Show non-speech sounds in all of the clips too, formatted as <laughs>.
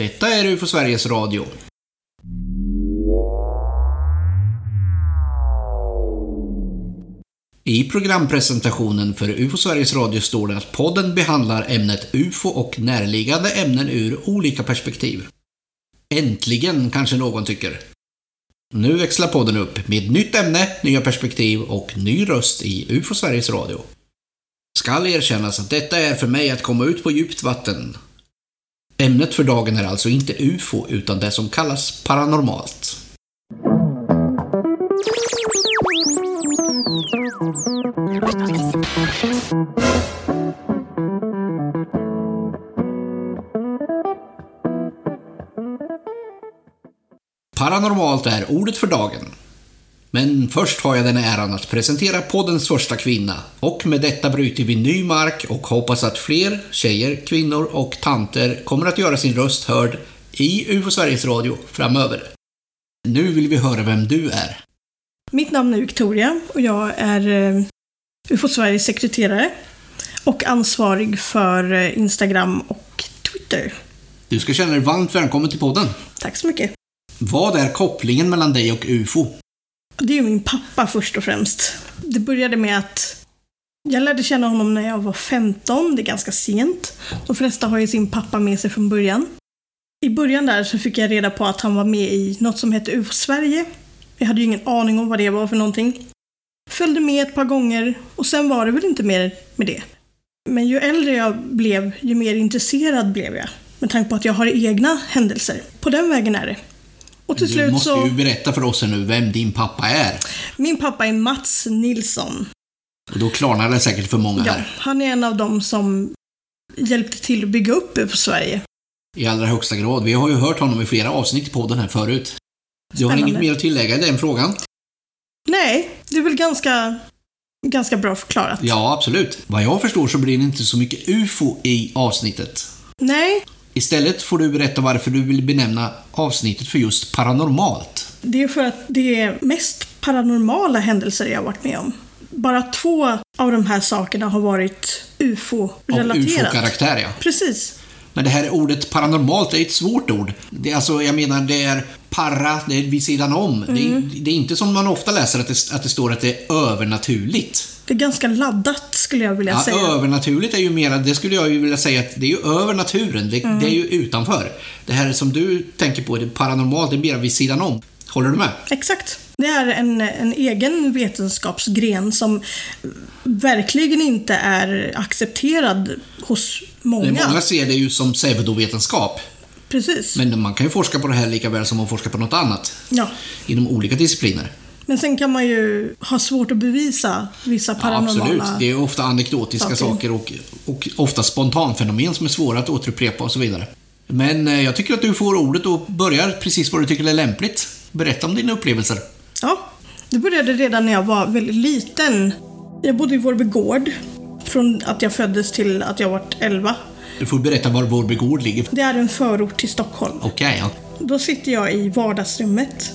Detta är UFO Sveriges Radio. I programpresentationen för UFO Sveriges Radio står det att podden behandlar ämnet UFO och närliggande ämnen ur olika perspektiv. Äntligen, kanske någon tycker. Nu växlar podden upp med nytt ämne, nya perspektiv och ny röst i UFO Sveriges Radio. Skall erkännas att detta är för mig att komma ut på djupt vatten. Ämnet för dagen är alltså inte UFO, utan det som kallas paranormalt. Paranormalt är ordet för dagen. Men först har jag den äran att presentera poddens första kvinna. Och med detta bryter vi ny mark och hoppas att fler tjejer, kvinnor och tanter kommer att göra sin röst hörd i UFO Sveriges Radio framöver. Nu vill vi höra vem du är. Mitt namn är Victoria och jag är eh, UFO Sveriges sekreterare och ansvarig för eh, Instagram och Twitter. Du ska känna dig varmt välkommen till podden. Tack så mycket. Vad är kopplingen mellan dig och UFO? Det är ju min pappa först och främst. Det började med att jag lärde känna honom när jag var 15, det är ganska sent. De flesta har ju sin pappa med sig från början. I början där så fick jag reda på att han var med i något som hette UFO Sverige. Jag hade ju ingen aning om vad det var för någonting. Följde med ett par gånger och sen var det väl inte mer med det. Men ju äldre jag blev, ju mer intresserad blev jag. Med tanke på att jag har egna händelser. På den vägen är det. Och till Du slut måste så... ju berätta för oss här nu vem din pappa är. Min pappa är Mats Nilsson. Och då klarnar det säkert för många Ja, här. han är en av dem som hjälpte till att bygga upp UFO Sverige. I allra högsta grad. Vi har ju hört honom i flera avsnitt i podden här förut. Du har Spännande. inget mer att tillägga i den frågan? Nej, det är väl ganska, ganska bra förklarat. Ja, absolut. Vad jag förstår så blir det inte så mycket UFO i avsnittet. Nej, Istället får du berätta varför du vill benämna avsnittet för just paranormalt. det är för att det är mest paranormala händelser jag har varit med om. Bara två av de här sakerna har varit Av UFO-relaterat. UFO-karaktär, ja. Precis. Men det här ordet paranormalt är ett svårt ord. Det alltså, jag menar, det är para, det är vid sidan om. Det, är, det är inte som man ofta läser att det, att det står att det är övernaturligt. Det är ganska laddat skulle jag vilja Ja, säga. övernaturligt är ju mera, det skulle jag ju vilja säga att det är ju över naturen. Det, det är ju utanför. Det här som du tänker på, det paranormalt, det är mera vid sidan om. Håller du med? Exakt. Det är en, en egen vetenskapsgren som verkligen inte är accepterad hos många. Många ser det ju som pseudovetenskap. Precis. Men man kan ju forska på det här lika väl som man forskar på något annat. Ja. Inom olika discipliner. Men sen kan man ju ha svårt att bevisa vissa Ja, paranormala... absolut. Det är ofta anekdotiska saker. saker och, och ofta spontanfenomen som är svåra att återupprepa och så vidare. Men eh, jag tycker att du får ordet och börjar precis vad du tycker är lämpligt. Berätta om dina upplevelser. Ja, det började redan när jag var väldigt liten. Jag bodde i Vårby gård. Från att jag föddes till att jag var 11. Du får berätta var Vårby gård ligger. Det är en förort till Stockholm. Okej, ja. Då sitter jag i vardagsrummet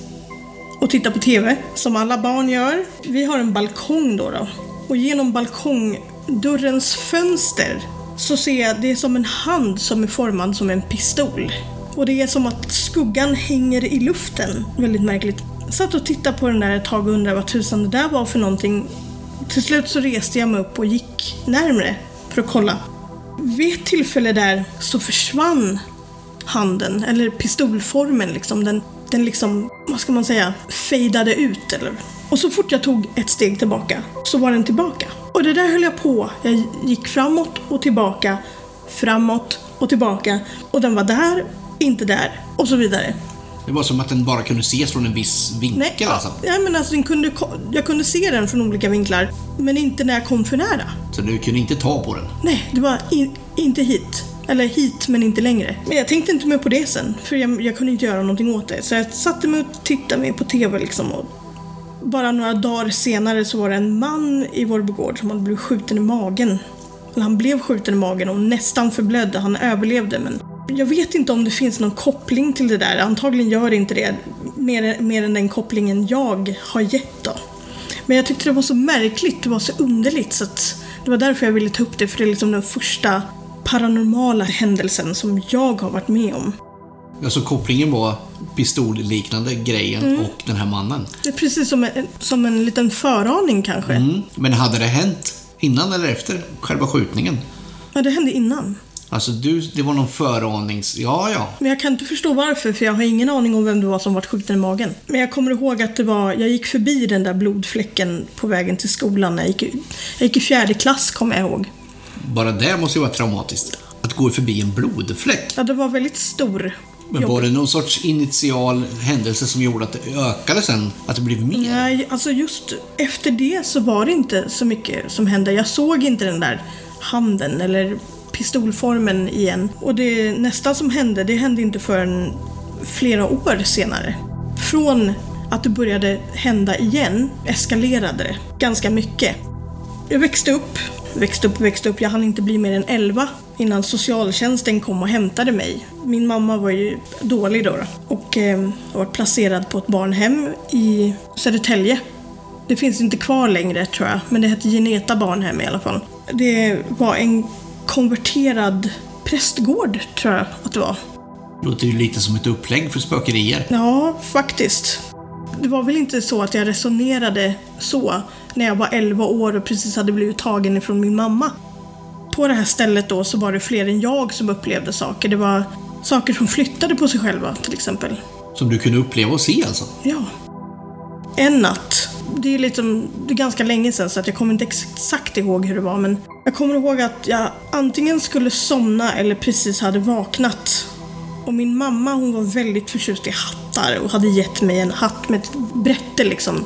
och tittar på TV, som alla barn gör. Vi har en balkong då. då. Och genom balkongdörrens fönster så ser jag det är som en hand som är formad som en pistol. Och det är som att skuggan hänger i luften. Väldigt märkligt. Jag satt och tittade på den där ett tag och undrade vad tusan det där var för någonting. Till slut så reste jag mig upp och gick närmre för att kolla. Vid ett tillfälle där så försvann handen, eller pistolformen liksom. Den, den liksom, vad ska man säga, fejdade ut eller. Och så fort jag tog ett steg tillbaka så var den tillbaka. Och det där höll jag på. Jag gick framåt och tillbaka, framåt och tillbaka. Och den var där, inte där och så vidare. Det var som att den bara kunde ses från en viss vinkel Nej, alltså. ja, men alltså den kunde, jag kunde se den från olika vinklar, men inte när jag kom för nära. Så du kunde inte ta på den. Nej, det var in, inte hit. Eller hit, men inte längre. Men jag tänkte inte mer på det sen, för jag, jag kunde inte göra någonting åt det. Så jag satte mig och tittade mig på TV liksom. Och bara några dagar senare så var det en man i vår begård som hade blivit skjuten i magen. Eller han blev skjuten i magen och nästan förblödde. Han överlevde, men jag vet inte om det finns någon koppling till det där. Antagligen gör det inte det. Mer, mer än den kopplingen jag har gett då. Men jag tyckte det var så märkligt, det var så underligt så att det var därför jag ville ta upp det för det är liksom den första paranormala händelsen som jag har varit med om. Alltså kopplingen var pistolliknande grejen och den här mannen. Det är precis som en, som en liten föraning kanske. Mm. Men hade det hänt innan eller efter själva skjutningen? Ja, det hände innan. Alltså du, det var någon föranings... Ja, ja. Men jag kan inte förstå varför, för jag har ingen aning om vem det var som var skjuten i magen. Men jag kommer ihåg att det var, jag gick förbi den där blodfläcken på vägen till skolan. när Jag gick, jag gick i fjärde klass, kommer jag ihåg. Bara det måste ju vara traumatiskt. Att gå förbi en blodfläck. Ja, det var väldigt stor. Men var det någon sorts initial händelse som gjorde att det ökade sen? Att det blev mer? Nej, alltså just efter det så var det inte så mycket som hände. Jag såg inte den där handen eller pistolformen igen. Och det nästa som hände, det hände inte förrän flera år senare. Från att det började hända igen eskalerade det ganska mycket. Jag växte upp, växte upp, växte upp. Jag hann inte bli mer än 11 innan socialtjänsten kom och hämtade mig. Min mamma var ju dålig då, då och eh, var placerad på ett barnhem i Södertälje. Det finns inte kvar längre tror jag, men det hette Geneta barnhem i alla fall. Det var en konverterad prästgård tror jag att det var. Låter ju lite som ett upplägg för spökerier. Ja, faktiskt. Det var väl inte så att jag resonerade så när jag var 11 år och precis hade blivit tagen ifrån min mamma. På det här stället då så var det fler än jag som upplevde saker. Det var saker som flyttade på sig själva till exempel. Som du kunde uppleva och se alltså. Ja. En natt. Det är, liksom, det är ganska länge sedan så att jag kommer inte exakt ihåg hur det var men jag kommer ihåg att jag antingen skulle somna eller precis hade vaknat. Och min mamma hon var väldigt förtjust i hattar och hade gett mig en hatt med ett brätte liksom.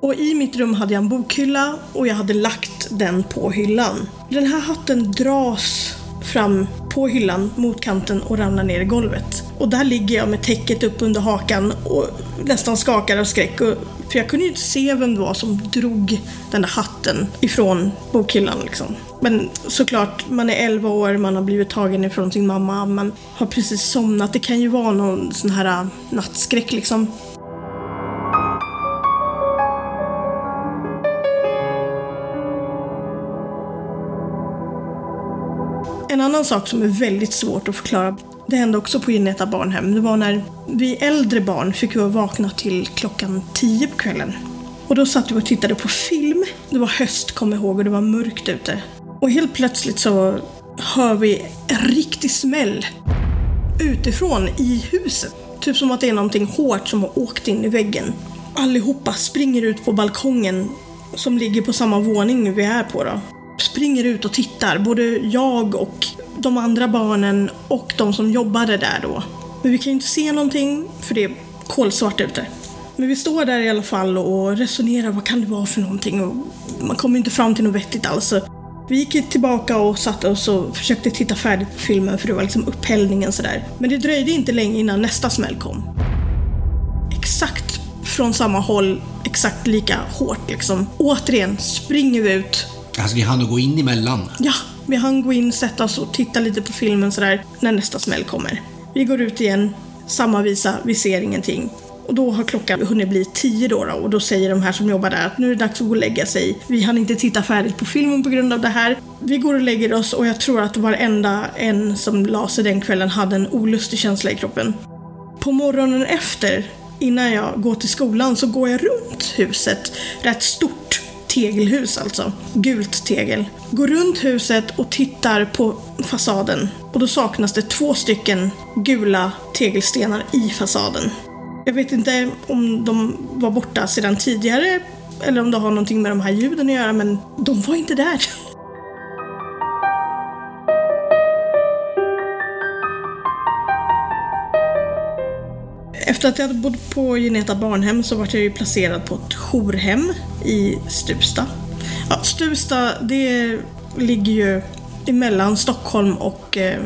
Och i mitt rum hade jag en bokhylla och jag hade lagt den på hyllan. Den här hatten dras fram på hyllan mot kanten och ramlar ner i golvet. Och där ligger jag med täcket upp under hakan och nästan skakar av skräck. Och, för jag kunde ju inte se vem det var som drog den där hatten ifrån bokhyllan liksom. Men såklart, man är 11 år, man har blivit tagen ifrån sin mamma, man har precis somnat. Det kan ju vara någon sån här äh, nattskräck liksom. En annan sak som är väldigt svårt att förklara, det hände också på Geneta barnhem. Det var när vi äldre barn fick vara vakna till klockan tio på kvällen. Och då satt vi och tittade på film. Det var höst, kommer jag ihåg, och det var mörkt ute. Och helt plötsligt så hör vi en riktig smäll utifrån i huset. Typ som att det är någonting hårt som har åkt in i väggen. Allihopa springer ut på balkongen som ligger på samma våning vi är på då. Springer ut och tittar, både jag och de andra barnen och de som jobbade där då. Men vi kan ju inte se någonting för det är kolsvart ute. Men vi står där i alla fall och resonerar, vad kan det vara för någonting? Och man kommer inte fram till något vettigt alls. Vi gick tillbaka och satte oss och försökte titta färdigt på filmen för det var liksom upphällningen sådär. Men det dröjde inte länge innan nästa smäll kom. Exakt från samma håll, exakt lika hårt liksom. Återigen springer vi ut. Alltså ni hann att gå in emellan. Ja, vi hann gå in, sätta oss och titta lite på filmen sådär när nästa smäll kommer. Vi går ut igen, samma visa, vi ser ingenting. Och då har klockan hunnit bli tio då, då och då säger de här som jobbar där att nu är det dags att gå och lägga sig. Vi hann inte titta färdigt på filmen på grund av det här. Vi går och lägger oss och jag tror att varenda en som la sig den kvällen hade en olustig känsla i kroppen. På morgonen efter, innan jag går till skolan, så går jag runt huset. Rätt stort tegelhus alltså. Gult tegel. Går runt huset och tittar på fasaden. Och då saknas det två stycken gula tegelstenar i fasaden. Jag vet inte om de var borta sedan tidigare eller om det har någonting med de här ljuden att göra, men de var inte där. Efter att jag hade bott på Geneta barnhem så var jag ju placerad på ett jourhem i Stuvsta. Ja, Stuvsta, det ligger ju emellan Stockholm och eh,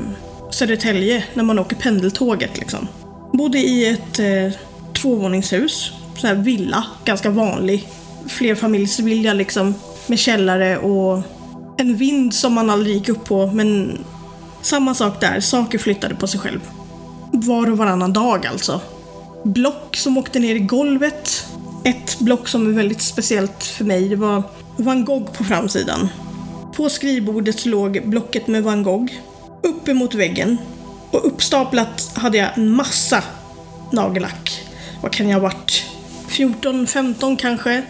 Södertälje när man åker pendeltåget liksom. Bodde i ett eh, tvåvåningshus, så här villa, ganska vanlig. Flerfamiljsvilla liksom, med källare och en vind som man aldrig gick upp på, men samma sak där, saker flyttade på sig själv. Var och varannan dag alltså. Block som åkte ner i golvet. Ett block som är väldigt speciellt för mig, det var Van Gogh på framsidan. På skrivbordet låg blocket med Van Gogh. Upp emot väggen. Och uppstaplat hade jag en massa nagellack. Vad kan jag ha varit? 14, 15 kanske.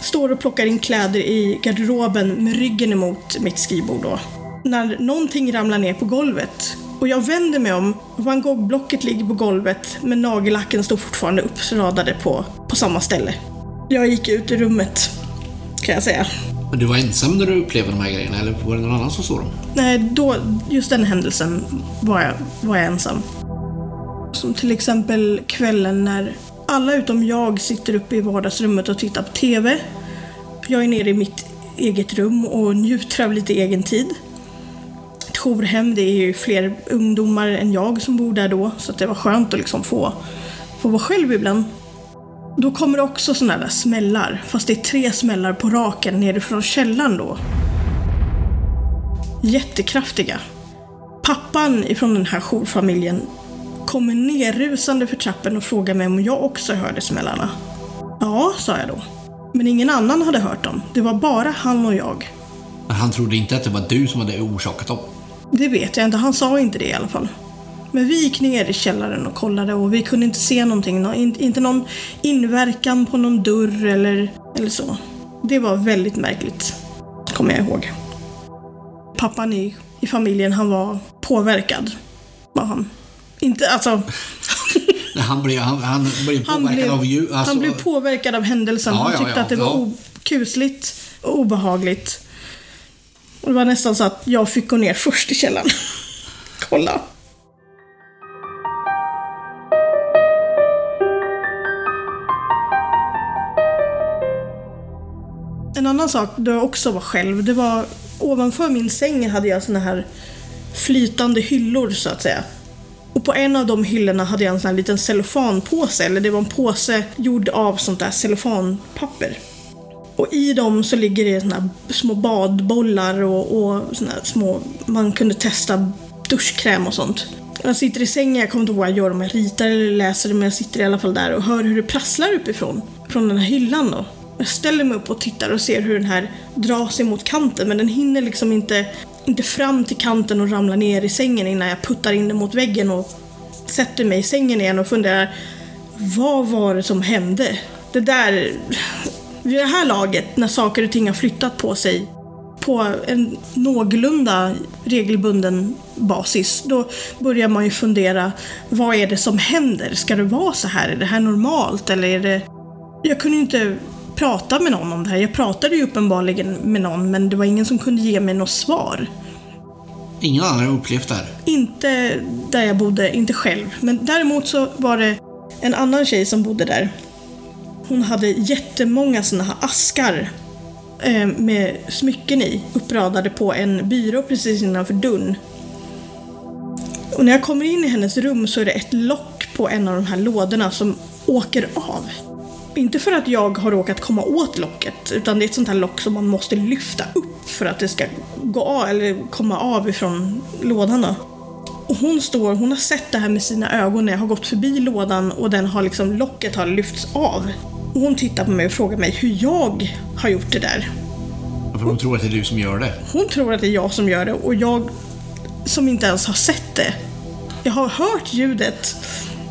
Står och plockar in kläder i garderoben med ryggen emot mitt skrivbord då. När någonting ramlar ner på golvet och jag vänder mig om, Van Gogh-blocket ligger på golvet men nagellacken står fortfarande uppradade på, på samma ställe. Jag gick ut ur rummet, kan jag säga. Men du var ensam när du upplevde de här grejerna, eller var det någon annan som såg dem? Nej, då, just den händelsen var jag, var jag ensam. Som till exempel kvällen när alla utom jag sitter uppe i vardagsrummet och tittar på TV. Jag är nere i mitt eget rum och njuter av lite egen tid. Jourhem, det är ju fler ungdomar än jag som bor där då, så det var skönt att liksom få, få vara själv ibland. Då kommer det också sådana där smällar, fast det är tre smällar på raken nerifrån källaren då. Jättekraftiga. Pappan ifrån den här jourfamiljen kommer nerrusande för trappen och frågar mig om jag också hörde smällarna. Ja, sa jag då. Men ingen annan hade hört dem. Det var bara han och jag. Han trodde inte att det var du som hade orsakat dem. Det vet jag inte. Han sa inte det i alla fall. Men vi gick ner i källaren och kollade och vi kunde inte se någonting. Nå- in- Inte någon inverkan på någon dörr eller, eller så. Det var väldigt märkligt, kommer jag ihåg. Pappan i, i familjen, han var påverkad. Var han. Inte, alltså, <laughs> Han blev, han, han blev han påverkad blev, av ljud. Alltså, han blev påverkad av händelsen. Ja, han ja, tyckte ja, att det var ja. kusligt och obehagligt. Och det var nästan så att jag fick gå ner först i källaren. Kolla. En annan sak då jag också var själv, det var ovanför min säng hade jag såna här flytande hyllor så att säga. Och på en av de hyllorna hade jag en sån här liten cellofanpåse, eller det var en påse gjord av sånt där cellofanpapper. Och i dem så ligger det såna här små badbollar och, och såna här små, man kunde testa duschkräm och sånt. Jag sitter i sängen, jag kommer inte ihåg vad jag gör om jag ritar eller läser men jag sitter i alla fall där och hör hur det prasslar uppifrån. Från den här hyllan då. Jag ställer mig upp och tittar och ser hur den här dras emot kanten men den hinner liksom inte, inte fram till kanten och ramla ner i sängen innan jag puttar in den mot väggen och sätter mig i sängen igen och funderar vad var det som hände? Det där... Vid det här laget, när saker och ting har flyttat på sig på en någorlunda regelbunden basis, då börjar man ju fundera, vad är det som händer? Ska det vara så här? Är det här normalt? Eller är det... Jag kunde ju inte prata med någon om det här. Jag pratade ju uppenbarligen med någon, men det var ingen som kunde ge mig något svar. Ingen annan har upplevt det här. Inte där jag bodde, inte själv. Men däremot så var det en annan tjej som bodde där. Hon hade jättemånga såna här askar eh, med smycken i uppradade på en byrå precis innanför dörren. Och när jag kommer in i hennes rum så är det ett lock på en av de här lådorna som åker av. Inte för att jag har råkat komma åt locket, utan det är ett sånt här lock som man måste lyfta upp för att det ska gå av, eller komma av ifrån lådan. Då. Och hon står, hon har sett det här med sina ögon när jag har gått förbi lådan och den har liksom, locket har lyfts av. Och hon tittar på mig och frågar mig hur jag har gjort det där. För hon tror att det är du som gör det. Hon tror att det är jag som gör det och jag som inte ens har sett det. Jag har hört ljudet,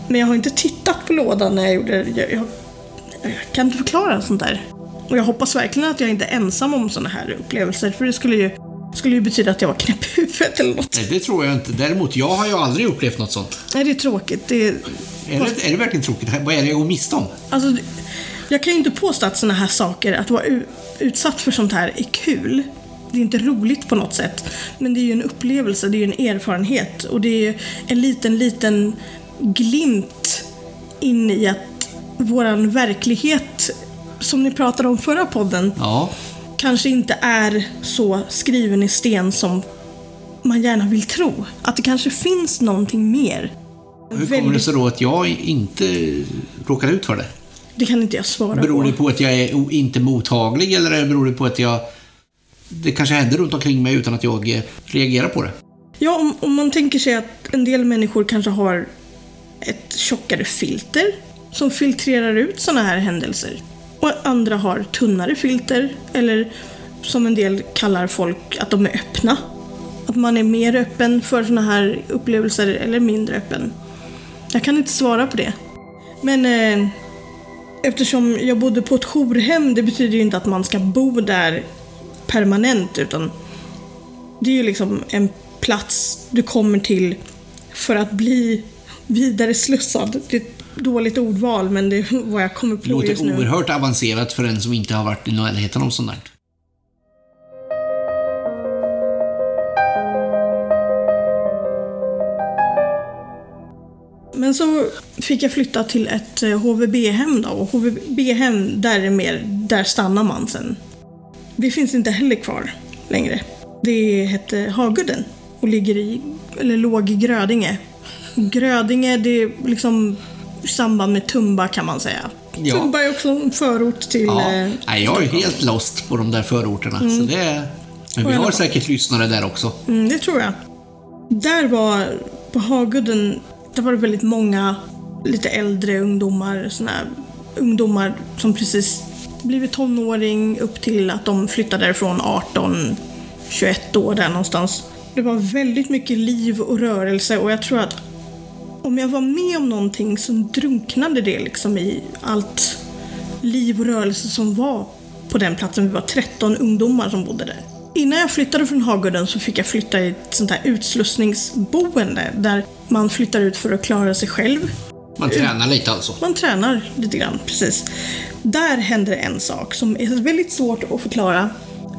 men jag har inte tittat på lådan när jag gjorde det. Jag, jag, jag kan inte förklara sånt där. Och jag hoppas verkligen att jag inte är ensam om såna här upplevelser, för det skulle ju, skulle ju betyda att jag var knäpp i huvudet eller något. Nej, det tror jag inte. Däremot, jag har ju aldrig upplevt något sånt. Nej, det är tråkigt. Det är, Är det, är det verkligen tråkigt? Vad är det jag går miste om? Alltså, jag kan ju inte påstå att såna här saker, att vara utsatt för sånt här är kul. Det är inte roligt på något sätt. Men det är ju en upplevelse, det är ju en erfarenhet. Och det är ju en liten, liten glimt in i att våran verklighet, som ni pratade om förra podden, Ja. kanske inte är så skriven i sten som man gärna vill tro. Att det kanske finns någonting mer. Hur kommer det sig då att jag inte råkar ut för det? Det kan inte jag svara Beror på. det på att jag är inte mottaglig eller beror det på att jag... Det kanske händer runt omkring mig utan att jag reagerar på det? Ja, om, om man tänker sig att en del människor kanske har ett tjockare filter som filtrerar ut sådana här händelser. Och andra har tunnare filter, eller som en del kallar folk att de är öppna. Att man är mer öppen för såna här upplevelser eller mindre öppen. Jag kan inte svara på det. Men eh, eftersom jag bodde på ett jourhem, det betyder ju inte att man ska bo där permanent utan det är ju liksom en plats du kommer till för att bli vidare slussad. Det är ett dåligt ordval men det är vad jag kommer Det på låter just nu. oerhört avancerat för en som inte har varit i närheten av sånt där. Men så fick jag flytta till ett eh, HVB-hem då och HVB-hem, där är mer, där stannar man sen. Det finns inte heller kvar längre. Det hette Hagudden och ligger i, eller låg i Grödinge. Grödinge, det är liksom i samband med Tumba kan man säga. Ja. Tumba är också en förort till... Ja. eh, Nej, jag är helt lost på de där förorterna. Så det är... Men vi har säkert lyssnare där också. Mm, det tror jag. Där var, på Hagudden, där var det väldigt många lite äldre ungdomar, såna här ungdomar som precis blivit tonåring upp till att de flyttade därifrån 18, 21 år där någonstans. Det var väldigt mycket liv och rörelse och jag tror att om jag var med om någonting så drunknade det liksom i allt liv och rörelse som var på den platsen. Vi var 13 ungdomar som bodde där. Innan jag flyttade från Hagudden så fick jag flytta i ett sånt här utslussningsboende där man flyttar ut för att klara sig själv. Man tränar lite alltså. Man tränar lite grann, precis. Där hände en sak som är väldigt svårt att förklara.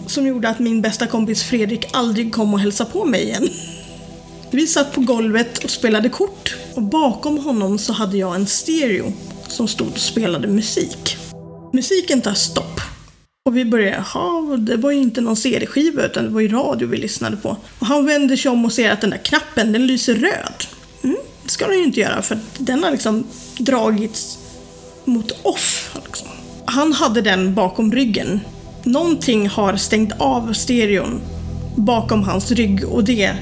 Som gjorde att min bästa kompis Fredrik aldrig kom och hälsade på mig igen. Vi satt på golvet och spelade kort och bakom honom så hade jag en stereo som stod och spelade musik. Musiken tar stopp. Och vi började, jaha, det var ju inte någon CD-skiva utan det var ju radio vi lyssnade på. Och han vänder sig om och ser att den där knappen, den lyser röd. Mm, det ska den ju inte göra för den har liksom dragits mot off. Liksom. Han hade den bakom ryggen. Någonting har stängt av stereon bakom hans rygg och det,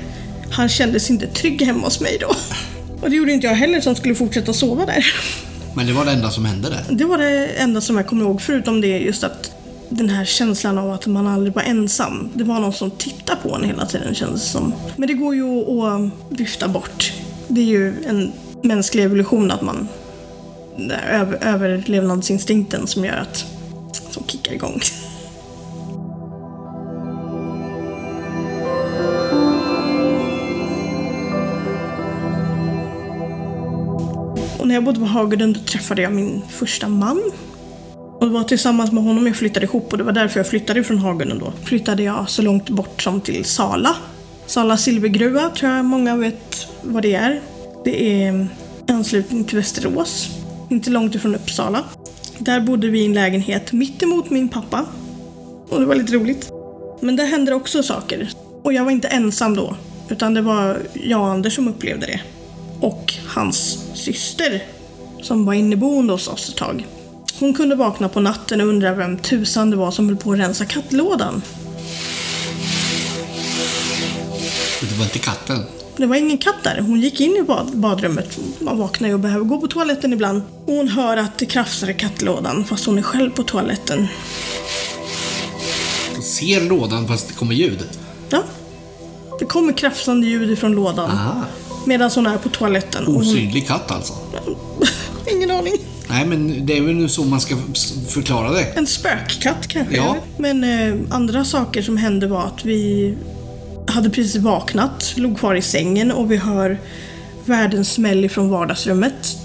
han kände sig inte trygg hemma hos mig då. Och det gjorde inte jag heller som skulle fortsätta sova där. Men det var det enda som hände där. Det var det enda som jag kommer ihåg, förutom det just att den här känslan av att man aldrig var ensam. Det var någon som tittade på en hela tiden kändes det som. Men det går ju att vifta bort. Det är ju en mänsklig evolution att man... Den där över, överlevnadsinstinkten som gör att... Som kickar igång. Och när jag bodde på Hagudden träffade jag min första man. Och det var tillsammans med honom jag flyttade ihop och det var därför jag flyttade från Hagudden då. Flyttade jag så långt bort som till Sala. Sala silvergruva tror jag många vet vad det är. Det är i anslutning till Västerås. Inte långt ifrån Uppsala. Där bodde vi i en lägenhet mitt emot min pappa. Och det var lite roligt. Men där hände också saker. Och jag var inte ensam då. Utan det var jag och Anders som upplevde det. Och hans syster som var inneboende hos oss ett tag. Hon kunde vakna på natten och undra vem tusan det var som höll på att rensa kattlådan. Det var inte katten. Det var ingen katt där. Hon gick in i bad badrummet. Man vaknar ju och behöver gå på toaletten ibland. Och hon hör att det krafsar i kattlådan fast hon är själv på toaletten. Du ser lådan fast det kommer ljud. Ja. Det kommer krafsande ljud ifrån lådan. Aha. Medan hon är på toaletten. Och hon... Osynlig katt alltså. <laughs> Ingen aning. Nej, men det är väl nu så man ska förklara det. En spökkatt kanske? Ja. Men eh, andra saker som hände var att vi hade precis vaknat, låg kvar i sängen och vi hör världens smäll ifrån vardagsrummet.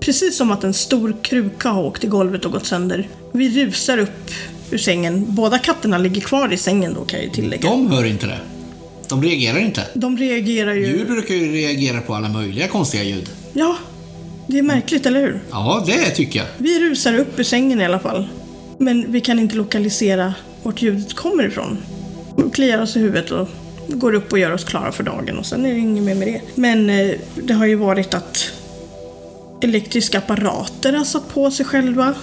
Precis som att en stor kruka har åkt i golvet och gått sönder. Vi rusar upp ur sängen. Båda katterna ligger kvar i sängen då kan jag ju tillägga. De hör inte det. De reagerar inte. De reagerar ju... Djur brukar ju reagera på alla möjliga konstiga ljud. Ja, det är märkligt, eller hur? Ja, det tycker jag. Vi rusar upp ur sängen i alla fall. Men vi kan inte lokalisera vart ljudet kommer ifrån. Vi kliar oss i huvudet och går upp och gör oss klara för dagen och sen är det inget mer med det. Men eh, det har ju varit att elektriska apparater har satt på sig själva.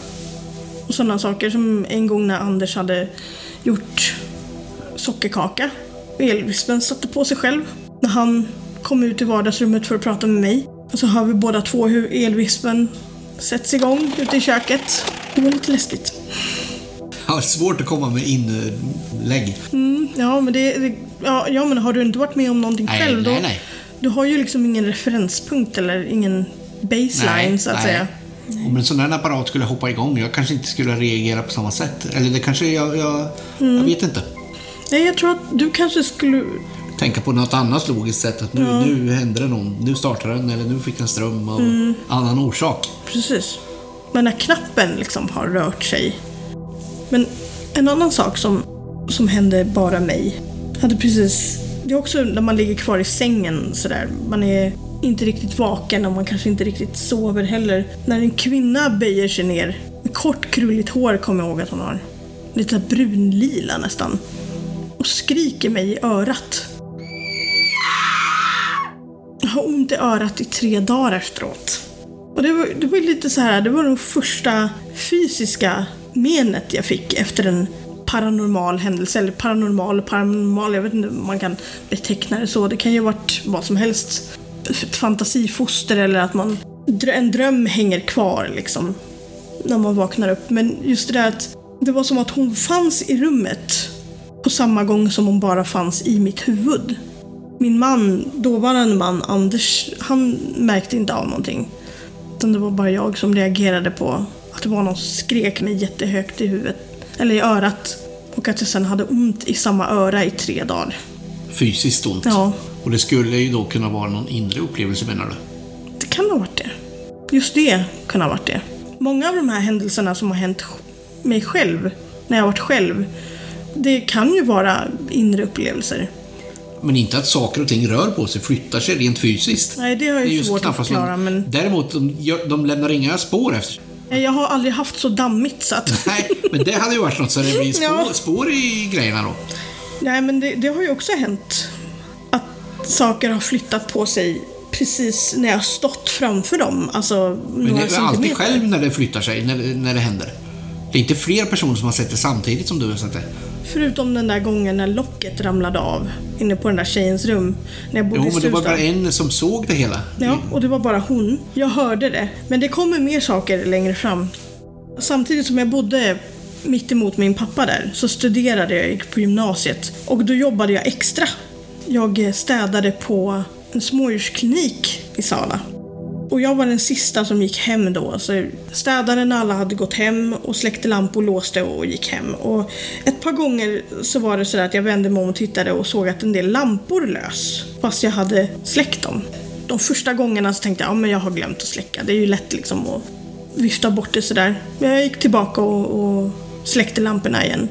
Och sådana saker som en gång när Anders hade gjort sockerkaka. Elvispen satte på sig själv. När han kom ut i vardagsrummet för att prata med mig. Och så hör vi båda två hur elvispen sätts igång ute i köket. Det var lite läskigt. Ja, svårt att komma med inlägg. Mm, ja, men det, det ja, ja, men har du inte varit med om någonting Nej, själv då? nej, nej. Du har ju liksom ingen referenspunkt eller ingen baseline så att säga. Om en sån här apparat skulle hoppa igång, jag kanske inte skulle reagera på samma sätt. Eller det kanske jag... Jag, Mm. jag vet inte. Nej, jag tror att du kanske skulle... Tänka på något annat logiskt sätt. Att nu, nu hände det någon. Nu startar den eller nu fick den ström av Mm. annan orsak. Precis. Men när knappen liksom har rört sig. Men en annan sak som, som hände bara mig. Hade precis... Det är också när man ligger kvar i sängen sådär. Man är inte riktigt vaken och man kanske inte riktigt sover heller. När en kvinna böjer sig ner. Med kort krulligt hår kommer jag ihåg att hon har. Lite brunlila nästan. Och skriker mig i örat. Jag har ont i örat i tre dagar efteråt. Och det var, det var lite så här, det var det första fysiska menet jag fick efter en paranormal händelse. Eller paranormal och paranormal, jag vet inte om man kan beteckna det så. Det kan ju ha varit vad som helst. Ett fantasifoster eller att man, en dröm hänger kvar liksom. När man vaknar upp. Men just det där att det var som att hon fanns i rummet på samma gång som hon bara fanns i mitt huvud. Min man, dåvarande man Anders, han märkte inte av någonting. Utan det var bara jag som reagerade på att det var någon som skrek mig jättehögt i huvudet, eller i örat. Och att jag sen hade ont i samma öra i tre dagar. Fysiskt ont. Ja, Och det skulle ju då kunna vara någon inre upplevelse menar du? det kan ha varit det. Just det kan ha varit det. Många av de här händelserna som har hänt mig själv, när jag varit själv, det kan ju vara inre upplevelser. Men inte att saker och ting rör på sig, flyttar sig rent fysiskt. Nej, det har Det är jag ju just svårt att förklara, men Däremot, de, de lämnar inga spår efter sig. jag har aldrig haft så dammigt så att... Nej, men det hade ju varit något så det blir <laughs> spår, Ja. spår i grejerna då. Nej, men det, det har ju också hänt att saker har flyttat på sig precis när jag har stått framför dem. Alltså, Men det är alltid centimeter. själv när det flyttar sig, när, det- när det händer. Det är inte fler personer som har sett det samtidigt som du har sett det. Förutom den där gången när locket ramlade av inne på den där tjejens rum. När jag bodde Jo, men det var bara en som såg det hela. Ja, och det var bara hon. Jag hörde det. Men det kommer mer saker längre fram. Samtidigt som jag bodde mitt emot min pappa där så studerade jag gick på gymnasiet. Och då jobbade jag extra. Jag städade på en smådjursklinik i Sala. Och jag var den sista som gick hem då. Så städade när alla hade gått hem och släckte lampor, låste och gick hem. Och ett par gånger så var det så att jag vände mig om och tittade och såg att en del lampor lös. Fast jag hade släckt dem. De första gångerna så tänkte jag, ja jag har glömt att släcka. Det är ju lätt liksom att vifta bort det sådär. Men jag gick tillbaka och, och släckte lamporna igen.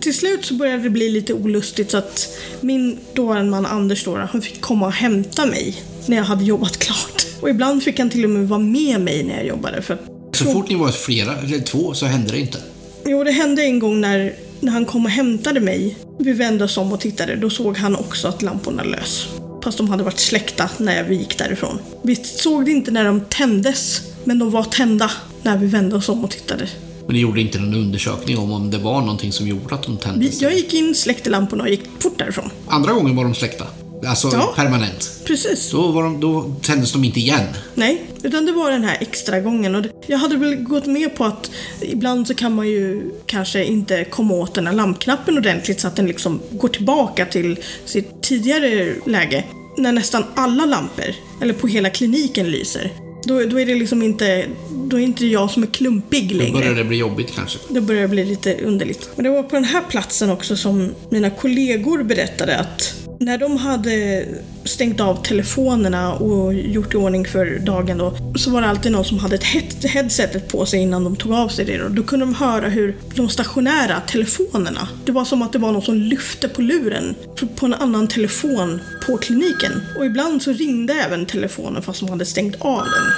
Till slut så började det bli lite olustigt så att min dåvarande man Anders då, han fick komma och hämta mig när jag hade jobbat <laughs> klart. Och ibland fick han till och med vara med mig när jag jobbade. För Så fort ni var flera, eller två, så hände det inte. jo, det hände en gång när, när han kom och hämtade mig. Vi vände oss om och tittade. Då såg han också att lamporna lös. Fast de hade varit släckta när vi gick därifrån. Vi såg det inte när de tändes, men de var tända när vi vände oss om och tittade. Men ni gjorde inte någon undersökning om om det var någonting som gjorde att de tändes? jag gick in, släckte lamporna och gick fort därifrån. Andra gången var de släckta. Alltså Ja. permanent. Precis. Då, var de, då tändes de inte igen. Nej, utan det var den här extra gången. Och jag hade väl gått med på att ibland så kan man ju kanske inte komma åt den här lampknappen ordentligt så att den liksom går tillbaka till sitt tidigare läge. När nästan alla lampor, eller på hela kliniken, lyser. Då, då är det liksom inte, då är inte jag som är klumpig Då längre. började det bli jobbigt kanske. Det börjar bli lite underligt. Och det var på den här platsen också som mina kollegor berättade att när de hade stängt av telefonerna och gjort i ordning för dagen då, så var det alltid någon som hade ett head- headsetet på sig innan de tog av sig det. Då, då kunde de höra hur de stationära telefonerna, det var som att det var någon som lyfte på luren på en annan telefon på kliniken. Och ibland så ringde även telefonen fast de hade stängt av den.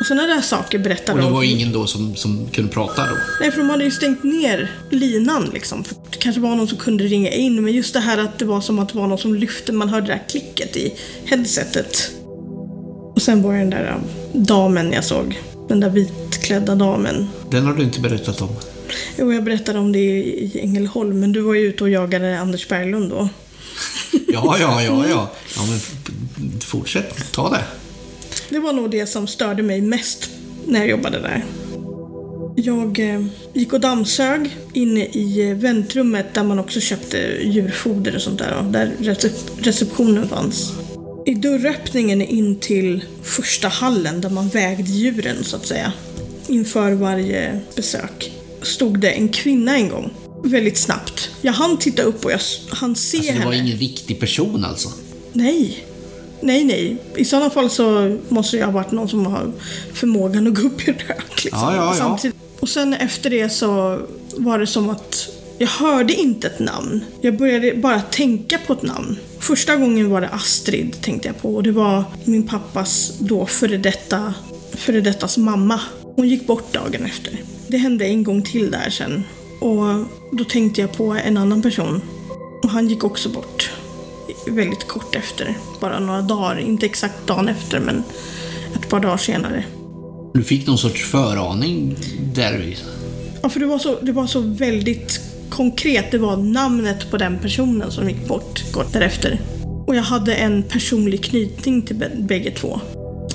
Och sådana där saker berättade Och det de. var ingen då som, som kunde prata då. Nej, för de hade ju stängt ner linan liksom. För det kanske var någon som kunde ringa in, men just det här att det var som att det var någon som lyfte, man hörde det där klicket i headsetet. Och sen var det den där um, damen jag såg. Den där vitklädda damen. Den har du inte berättat om. Jo, jag berättade om det i Ängelholm, men du var ju ute och jagade Anders Berglund då. Ja, ja, ja, ja. <laughs> Ja, men fortsätt. Ta det. Det var nog det som störde mig mest när jag jobbade där. Jag eh, gick och dammsög inne i eh, väntrummet där man också köpte djurfoder och sånt där. Där recep- receptionen fanns. I dörröppningen in till första hallen där man vägde djuren så att säga. Inför varje besök. Stod det en kvinna en gång. Väldigt snabbt. Jag hann titta upp och jag hann se Alltså, det henne. var ingen riktig person alltså. Nej. Nej, nej. I sådana fall så måste jag ha varit någon som har förmågan att gå upp i rök. Liksom, Ja, ja, samtidigt. Och sen efter det så var det som att jag hörde inte ett namn. Jag började bara tänka på ett namn. Första gången var det Astrid, tänkte jag på. Och det var min pappas då före detta, före dettas mamma. Hon gick bort dagen efter. Det hände en gång till där sen. Och då tänkte jag på en annan person. Och han gick också bort väldigt kort efter. Bara några dagar, inte exakt dagen efter men ett par dagar senare. Du fick någon sorts föraning där. Ja, för det var så, det var så väldigt konkret. Det var namnet på den personen som gick bort kort därefter. Och jag hade en personlig knytning till bä- bägge två.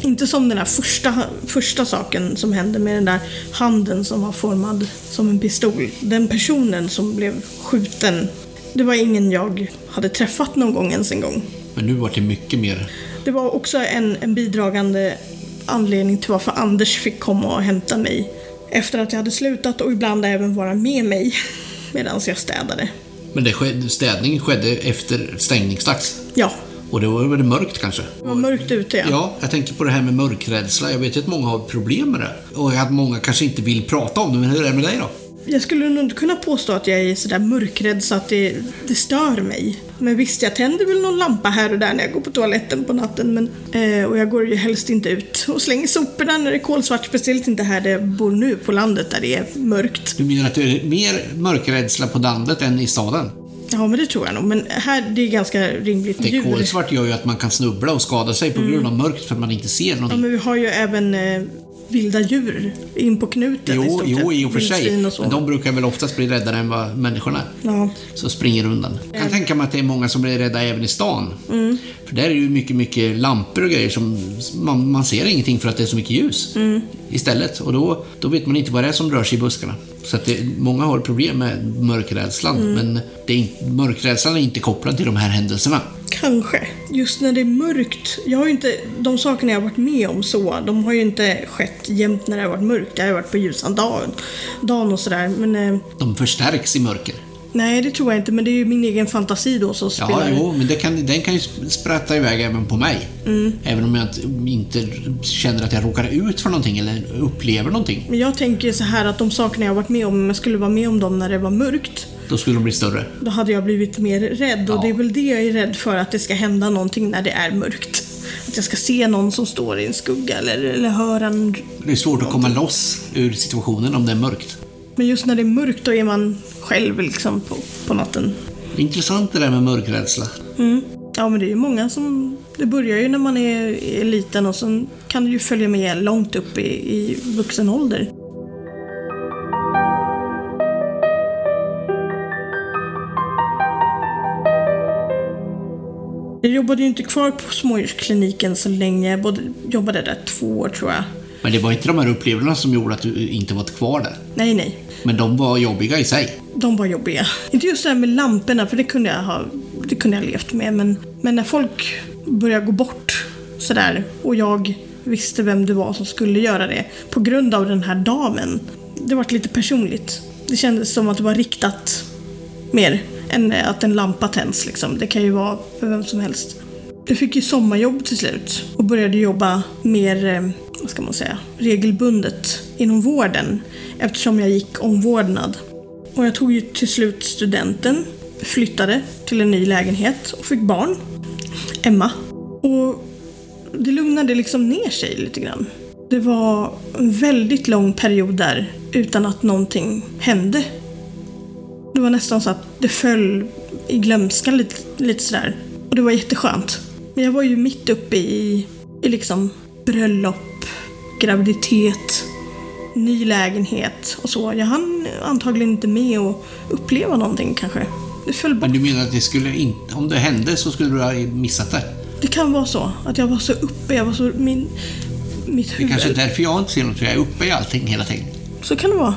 Inte som den där första, första saken som hände med den där handen som var formad som en pistol. Den personen som blev skjuten, det var ingen jag hade träffat någon gång ens en gång. Men nu var det mycket mer. Det var också en, en bidragande anledning till varför Anders fick komma och hämta mig efter att jag hade slutat och ibland även vara med mig <laughs> medan jag städade. Men det skedde, städningen skedde efter stängningsdags. Ja, Och det var väl mörkt kanske? det var mörkt ute ja. Ja, jag tänker på det här med mörkrädsla. Jag vet ju att många har problem med det. Och att många kanske inte vill prata om det, men hur är det med dig då? Jag skulle nog inte kunna påstå att jag är sådär mörkrädd så att det, det stör mig. Men visst, jag tänder väl någon lampa här och där när jag går på toaletten på natten. Men, eh, och jag går ju helst inte ut och slänger soporna när det är kolsvart. Speciellt inte här där jag bor nu på landet där det är mörkt. Du menar att det är mer mörkrädsla på landet än i staden? Ja, men det tror jag nog. Men här, det är ganska rimligt Det kolsvart gör ju att man kan snubbla och skada sig på grund av mörkt för att man inte ser Ja, någonting. men vi har ju även eh, vilda djur in på knuten i Jo, stort jo, i och för sig. Och. Men de brukar väl oftast bli räddare än vad människorna. Ja. Så springer undan. Jag kan tänka mig att det är många som blir rädda även i stan. Mm. För där är det ju mycket, mycket lampor och grejer som man, man ser ingenting för att det är så mycket ljus. Mm. Istället. Och då, då vet man inte vad det är som rör sig i buskarna. Så att det, många har problem med mörkrädslan. Mm. Men det är, mörkrädslan är inte kopplad till de här händelserna. Kanske. Just när det är mörkt. Jag har ju inte, de sakerna jag har varit med om så, de har ju inte skett jämt när det har varit mörkt. Det har ju varit på ljusan dag, dagen och sådär. Men eh, De förstärks i mörker. nej, det tror jag inte. Men det är ju min egen fantasi då som Ja, spelar. jo, men det kan, den kan ju spratta iväg även på mig. Mm. Även om jag inte, inte känner att jag råkar ut för någonting eller upplever någonting. Men jag tänker så här att de sakerna jag har varit med om, om jag skulle vara med om dem när det var mörkt, Då skulle de bli större. då hade jag blivit mer rädd. Och Ja. det är väl det jag är rädd för, att det ska hända någonting när det är mörkt. Att jag ska se någon som står i en skugga eller, eller höra en... Det är svårt att komma loss ur situationen om det är mörkt. Men just när det är mörkt då är man själv liksom på, på natten. Intressant det där med mörkrädsla. Mm. Ja, men det är ju många som... Det börjar ju när man är, är liten och sen kan det ju följa med långt upp i, i vuxen ålder. Jag jobbade ju inte kvar på smådjurskliniken så länge. Jag både, jobbade där två år tror jag. Men det var inte de här upplevelserna som gjorde att du inte var kvar där. Nej, nej. Men de var jobbiga i sig. De var jobbiga. Inte just det här med lamporna, för det kunde jag ha det kunde jag ha levt med. Men, men när folk började gå bort sådär och jag visste vem det var som skulle göra det på grund av den här damen. Det var lite personligt. Det kändes som att det var riktat mer än att en lampa tänds. Liksom. Det kan ju vara för vem som helst. Jag fick ju sommarjobb till slut och började jobba mer, eh, vad ska man säga, regelbundet inom vården eftersom jag gick omvårdnad. Och jag tog ju till slut studenten, flyttade till en ny lägenhet och fick barn. Emma. Och det lugnade liksom ner sig lite grann. Det var en väldigt lång period där utan att någonting hände. Det var nästan så att det föll i glömskan lite, lite sådär. Och det var jätteskönt. Men jag var ju mitt uppe i, i liksom bröllop, graviditet, ny lägenhet och så. Jag hann antagligen inte med att uppleva någonting kanske. Det föll bort. Men du menar att det skulle inte, om det hände så skulle du ha missat det? Det kan vara så. Att jag var så uppe, jag var så... Min, mitt Det är huvud... kanske är därför jag inte ser något, för jag är uppe i allting hela tiden. så kan det vara.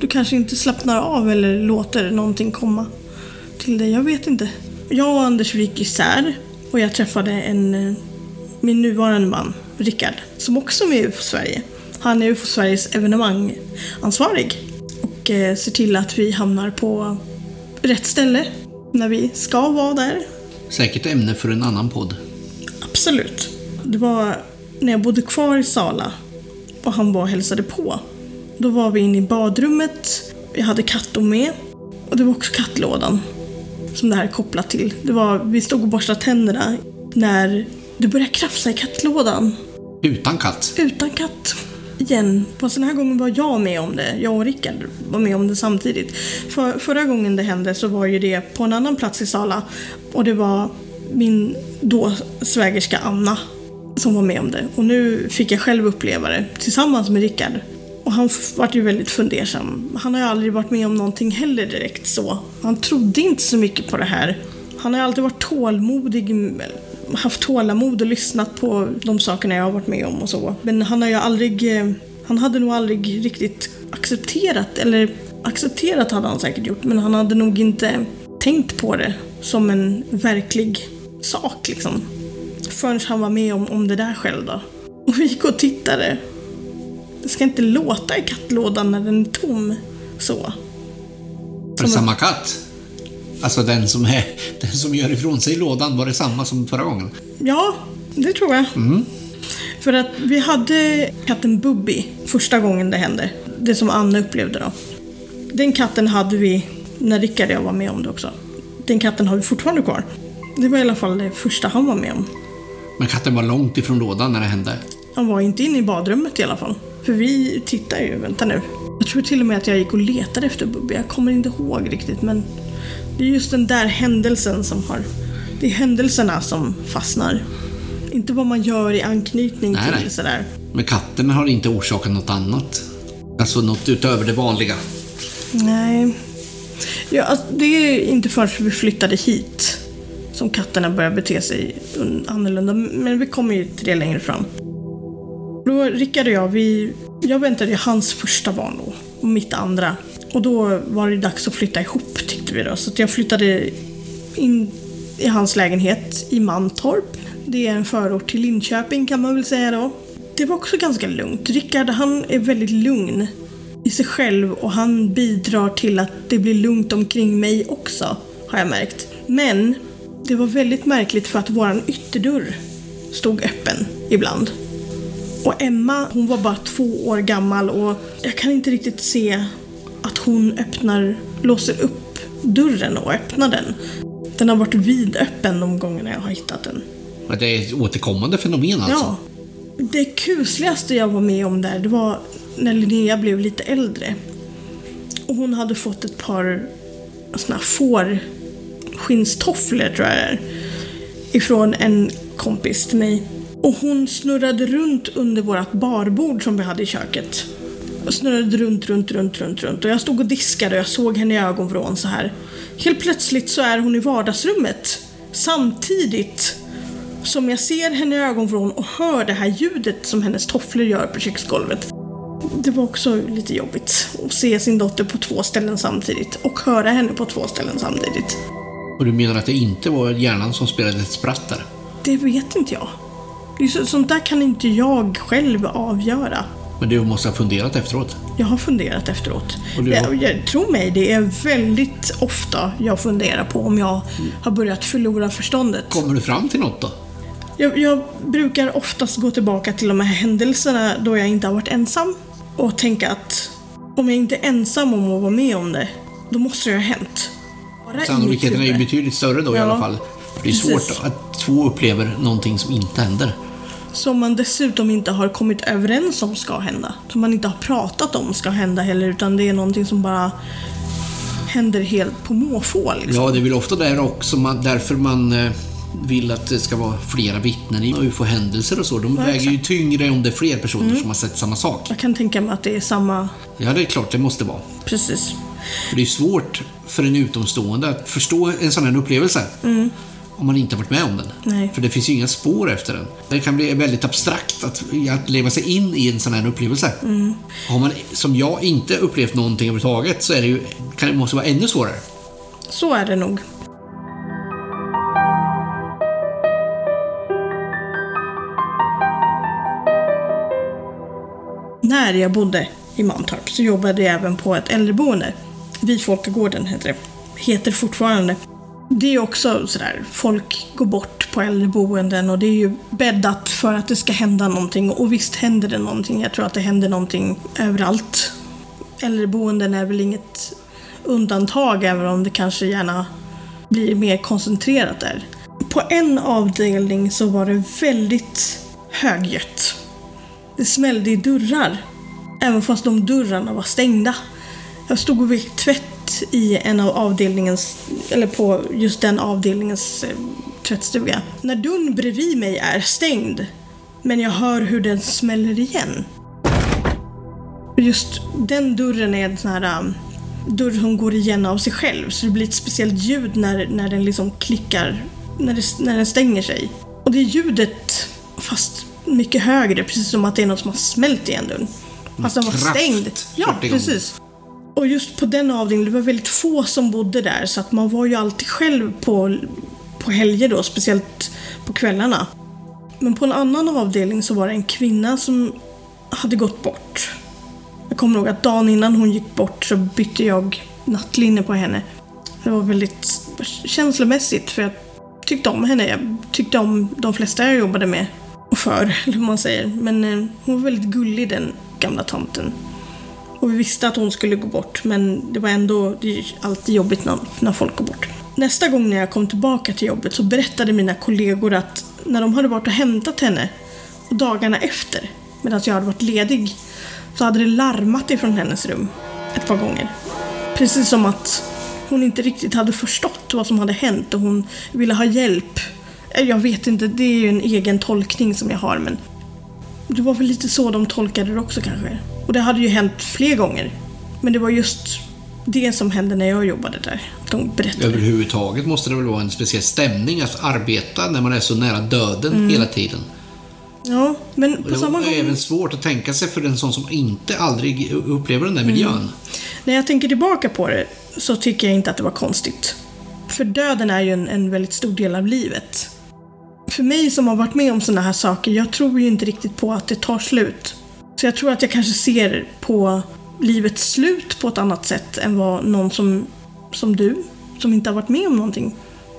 Du kanske inte slappnar av eller låter någonting komma till dig. Jag vet inte. Jag och Anders gick isär och jag träffade en, eh, min nuvarande man, Rickard, som också är med i UFO Sverige. Han är UFO Sveriges evenemangansvarig och eh, ser till att vi hamnar på rätt ställe när vi ska vara där. Säkert ämne för en annan podd. Absolut. Det var när jag bodde kvar i Sala och han var och hälsade på. Då var vi inne i badrummet, jag hade katton med och det var också kattlådan som det här är kopplat till. Det var, vi stod och borstade tänderna när det började krafsa i kattlådan. Utan katt. Utan katt. Igen. Fast den här gången var jag med om det. Jag och Rickard var med om det samtidigt. För, förra gången det hände så var ju det på en annan plats i Sala. Och det var min då svägerska Anna som var med om det. Och nu fick jag själv uppleva det tillsammans med Rickard. Och han vart ju väldigt fundersam. Han har ju aldrig varit med om någonting heller direkt så. Han trodde inte så mycket på det här. Han har ju alltid varit tålmodig, haft tålamod och lyssnat på de sakerna jag har varit med om och så. Men han har ju aldrig, eh, han hade nog aldrig riktigt accepterat, eller accepterat hade han säkert gjort, men han hade nog inte tänkt på det som en verklig sak liksom. Förrän han var med om, om det där själv då. Och vi gick och tittade. Det ska inte låta i kattlådan när den är tom. Så. Var det samma katt? Alltså den som, är, <laughs> den som gör ifrån sig lådan, var det samma som förra gången? Ja, det tror jag. Mm. För att vi hade katten Bubbi första gången det hände. Det som Anna upplevde då. Den katten hade vi när Rickard och jag var med om det också. Den katten har vi fortfarande kvar. Det var i alla fall det första han var med om. Men katten var långt ifrån lådan när det hände. Han var inte inne i badrummet i alla fall. För vi tittar ju, vänta nu. Jag tror till och med att jag gick och letade efter Bubbi. Jag kommer inte ihåg riktigt men det är just den där händelsen som har... Det är händelserna som fastnar. Inte vad man gör i anknytning Nej, till nej. sådär. Men katten har inte orsakat något annat. Alltså något utöver det vanliga. Nej. Ja, alltså, det är inte förrän vi flyttade hit som katterna börjar bete sig un- annorlunda. Men vi kommer ju till det längre fram. Då, Rickard och jag, vi, jag väntade ju hans första barn då. Och mitt andra. Och då var det dags att flytta ihop tyckte vi då. Så att jag flyttade in i hans lägenhet i Mantorp. Det är en förort till Linköping kan man väl säga då. Det var också ganska lugnt. Rickard han är väldigt lugn i sig själv och han bidrar till att det blir lugnt omkring mig också, har jag märkt. Men det var väldigt märkligt för att våran ytterdörr stod öppen ibland. Och Emma, hon var bara två år gammal och jag kan inte riktigt se att hon öppnar, låser upp dörren och öppnar den. Den har varit vidöppen de gångerna jag har hittat den. Det är ett återkommande fenomen alltså. Ja. Det kusligaste jag var med om där, det var när Linnea blev lite äldre. Och hon hade fått ett par såna fårskinnstofflor, tror jag det är. Ifrån en kompis till mig. Och hon snurrade runt under vårt barbord som vi hade i köket. Och snurrade runt, runt, runt, runt, runt. Och jag stod och diskade och jag såg henne i ögonvrån så här. Helt plötsligt så är hon i vardagsrummet. Samtidigt som jag ser henne i ögonvrån och hör det här ljudet som hennes tofflor gör på köksgolvet. Det var också lite jobbigt att se sin dotter på två ställen samtidigt och höra henne på två ställen samtidigt. Och du menar att det inte var hjärnan som spelade ett spratt där? Det vet inte jag. Sånt där kan inte jag själv avgöra. Men du måste ha funderat efteråt. Jag har funderat efteråt. Har- Jag, jag, tro mig, det är väldigt ofta jag funderar på om jag har börjat förlora förståndet. Kommer du fram till något då? Jag, jag brukar oftast gå tillbaka till de här händelserna då jag inte har varit ensam och tänka att om jag inte är ensam om att vara med om det, då måste det ha hänt. Bara i Sannolikheten är ju betydligt större då i Ja, alla fall. Det är precis. svårt att två upplever någonting som inte händer. Som man dessutom inte har kommit överens om ska hända. Som man inte har pratat om ska hända heller, utan det är någonting som bara händer helt på måfå liksom. Ja, det är väl ofta där också man, därför man eh, vill att det ska vara flera vittnen i UFO-händelser och så. De väger ju tyngre om det är fler personer Mm. som har sett samma sak. Jag kan tänka mig att det är samma, Ja, det är klart det måste vara. precis. För det är svårt för en utomstående att förstå en sån här upplevelse. Om man inte har varit med om den. Nej. För det finns ju inga spår efter den. Det kan bli väldigt abstrakt att, att leva sig in i en sån här upplevelse. Har man, som jag, inte upplevt någonting överhuvudtaget så är det ju, kan det måste vara ännu svårare. Så är det nog. När jag bodde i Mantorp så jobbade jag även på ett äldreboende. Vid Folkagården heter det. Heter fortfarande. Det är också sådär, folk går bort på äldreboenden och det är ju bäddat för att det ska hända någonting. Och visst händer det någonting. Jag tror att det händer någonting överallt. Äldreboenden är väl inget undantag även om det kanske gärna blir mer koncentrerat där. På en avdelning så var det väldigt högljutt. Det smällde i dörrar. Även fast de dörrarna var stängda. Jag stod och vek tvätt i en av avdelningens, eller på just den avdelningens eh, tvättstuga. När dörren bredvid mig är stängd, men jag hör hur den smäller igen. Just den dörren är en sån här um, dörr som går igen av sig själv. Så det blir ett speciellt ljud när, när den liksom klickar, när, det, när den stänger sig. Och det är ljudet, fast mycket högre, precis som att det är något som har smält igen dörren. Fast den var Kraft, stängd. Ja, 40 gånger. precis. Och just på den avdelningen, det var väldigt få som bodde där så att man var ju alltid själv på, på helger då, speciellt på kvällarna. Men på en annan avdelning så var det en kvinna som hade gått bort. Jag kommer ihåg att dagen innan hon gick bort så bytte jag nattlinne på henne. Det var väldigt känslomässigt för jag tyckte om henne. Jag tyckte om de flesta jag jobbade med och för, eller hur man säger. Men eh, hon var väldigt gullig den gamla tomten. Och vi visste att hon skulle gå bort men det var ändå det är alltid jobbigt när, när folk går bort. Nästa gång när jag kom tillbaka till jobbet så berättade mina kollegor att när de hade varit och hämtat henne och dagarna efter, medan jag hade varit ledig, så hade det larmat ifrån hennes rum ett par gånger. Precis som att hon inte riktigt hade förstått vad som hade hänt och hon ville ha hjälp. Jag vet inte, det är ju en egen tolkning som jag har men det var väl lite så de tolkade det också kanske. Och det hade ju hänt fler gånger. Men det var just det som hände när jag jobbade där. De berättade. Överhuvudtaget måste det väl vara en speciell stämning att arbeta när man är så nära döden hela tiden. Ja, men på det samma är gång... även svårt att tänka sig för en sån som inte aldrig upplever den där miljön. När jag tänker tillbaka på det så tycker jag inte att det var konstigt. För döden är ju en, en väldigt stor del av livet. För mig som har varit med om sådana här saker, jag tror ju inte riktigt på att det tar slut. Så jag tror att jag kanske ser på livets slut på ett annat sätt än vad någon som, som du, som inte har varit med om någonting.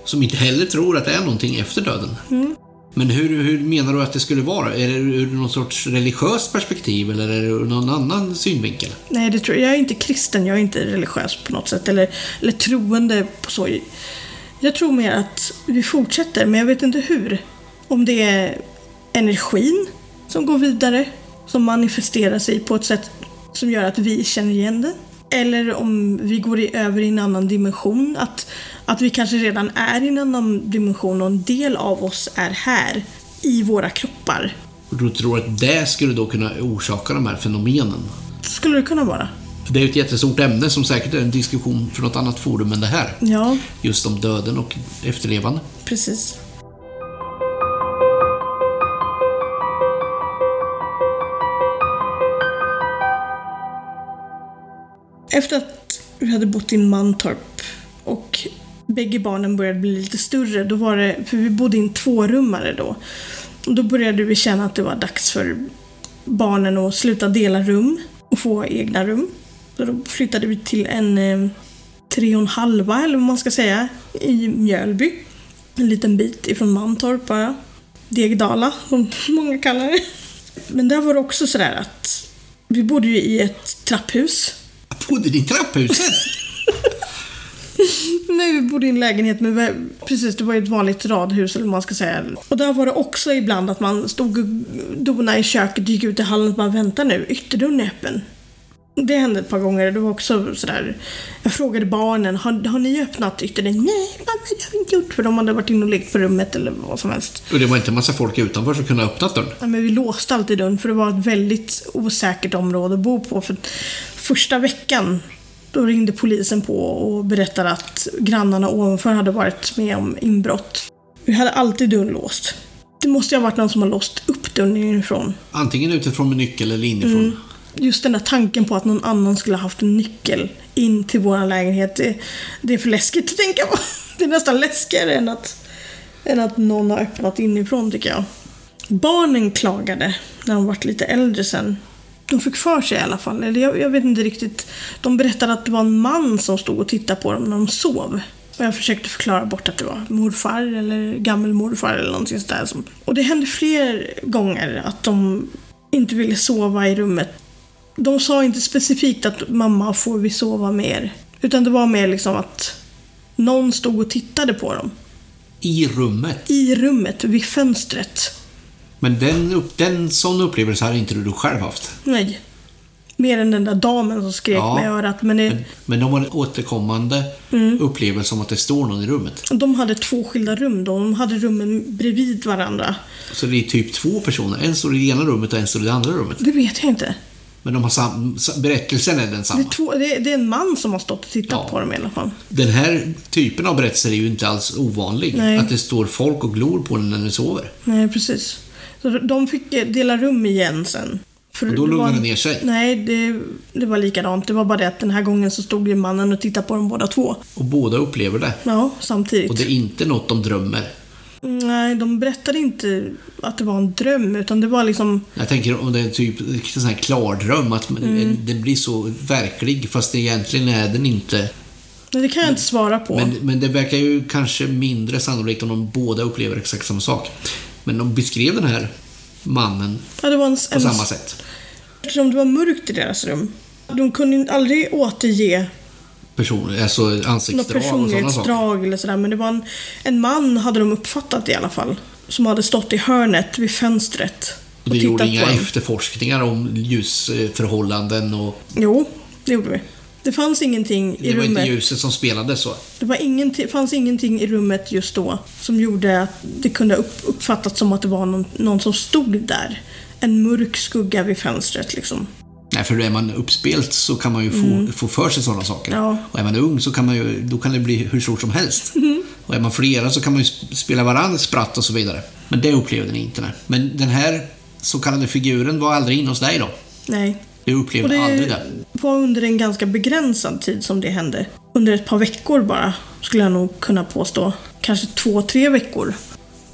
Som inte heller tror att det är någonting efter döden. Mm. Men hur, hur menar du att det skulle vara? Är det ur någon sorts religiöst perspektiv eller är det ur någon annan synvinkel? Nej, det tror jag. Jag är inte kristen, jag är inte religiös på något sätt. Eller, eller troende på så. Jag tror mer att vi fortsätter, men jag vet inte hur. Om det är energin som går vidare, som manifesterar sig på ett sätt som gör att vi känner igen det. Eller om vi går i, över i en annan dimension. Att, att vi kanske redan är i en annan dimension och en del av oss är här i våra kroppar. Och du tror att det skulle då kunna orsaka de här fenomenen? Skulle det kunna vara. Det är ju ett jättestort ämne som säkert är en diskussion för något annat forum än det här. Ja, Just om döden och efterlevande. precis. Efter att vi hade bott i Mantorp och bägge barnen började bli lite större, då var det, för vi bodde i en tvårummare då, och då började vi känna att det var dags för barnen att sluta dela rum och få egna rum. Så då flyttade vi till en eh, tre och en halva, eller vad man ska säga, i Mjölby. En liten bit ifrån Mantorp bara. Degdala, som <laughs> många kallar det. Men där var det också sådär att vi bodde ju i ett trapphus. Jag bodde i trapphuset! <laughs> Nej, vi bodde i en lägenhet vä- precis, det var ju ett vanligt radhus eller vad man ska säga. Och där var det också ibland att man stod och donade i köket, gick ut i hallen och bara vänta nu, ytterdörren är öppen. Det hände ett par gånger. Det var också sådär, jag frågade barnen, har, har ni öppnat ytterdörren? Nej, mamma, det har vi inte gjort. För de hade varit inne och lekt på rummet eller vad som helst. Och det var inte en massa folk utanför som kunde ha öppnat dörren. Ja, men vi låste alltid dörren för det var ett väldigt osäkert område att bo på. För första veckan då ringde polisen på och berättade att grannarna ovanför hade varit med om inbrott. Vi hade alltid dörren låst. Det måste ju ha varit någon som har låst upp dörren inifrån. Antingen utifrån med nyckel eller inifrån. Just den där tanken på att någon annan skulle ha haft en nyckel in till vår lägenhet, det, det är för läskigt att tänka på. Det är nästan läskigare än att, än att någon har öppnat inifrån tycker jag. Barnen klagade när de varit lite äldre sen. De fick för sig i alla fall, eller jag, jag vet inte riktigt. De berättade att det var en man som stod och tittade på dem när de sov. Och jag försökte förklara bort att det var morfar eller gammelmorfar eller någonting sådär. Och det hände fler gånger att de inte ville sova i rummet. De sa inte specifikt att mamma får vi sova mer. Utan det var mer liksom att någon stod och tittade på dem. I rummet. I rummet, vid fönstret. Men den, den sån upplevelse hade inte du själv haft. Nej. Mer än den där damen som skrek Ja. med örat. Men det, Men, men de har en återkommande upplevelse om att det står någon i rummet. de hade två skilda rum då. De hade rummen bredvid varandra. Så det är typ två personer. En står i det ena rummet och en står i det andra rummet. Det vet jag inte. Men de har sam, sa- berättelsen är den Det är, samma. två, det, är, det är en man som har stått och tittat Ja. på dem i alla fall. Den här typen av berättelser är ju inte alls ovanlig. Nej. Att det står folk och glor på den när den sover. Nej, precis. Så de fick eh, dela rum igen sen. För Och då det var- det ner sig. Nej, det, det var likadant. Det var bara det att den här gången så stod ju mannen och tittade på dem båda två. Och båda upplever det. Ja, samtidigt. Och det är inte något de drömmer. Nej, de berättade inte att det var en dröm, utan det var liksom... Jag tänker om det är typ en sån här klardröm, att Mm. den blir så verklig fast egentligen är den inte. Nej, det kan jag inte svara på. Men, men det verkar ju kanske mindre sannolikt om de båda upplever exakt samma sak. Men de beskrev den här mannen ja, en, på en, samma sätt. Eftersom det var mörkt i deras rum. De kunde aldrig återge Person, alltså något ansiktsdrag och saker. personlighetsdrag eller sådär. Men det var en, en man, hade de uppfattat i alla fall. Som hade stått i hörnet vid fönstret. Och det gjorde inga efterforskningar om ljusförhållanden och Jo, det gjorde vi. Det fanns ingenting i det var rummet. inte ljuset som spelade så. Det var ingenting, fanns ingenting i rummet just då som gjorde att det kunde upp, uppfattats som att det var någon, någon som stod där. En mörk skugga vid fönstret liksom. Nej, för är man uppspelt så kan man ju få, få för sig sådana saker. Mm. Ja. Och är man ung så kan, man ju, då kan det bli hur stort som helst. Mm. Och är man flera så kan man ju sp- spela varandra spratt och så vidare. Men det upplevde ni inte. Nej. Men den här så kallade figuren var aldrig inne hos dig då? Nej. Du Och upplevde det aldrig det? var under en ganska begränsad tid som det hände. Under ett par veckor bara, skulle jag nog kunna påstå. Kanske två, tre veckor.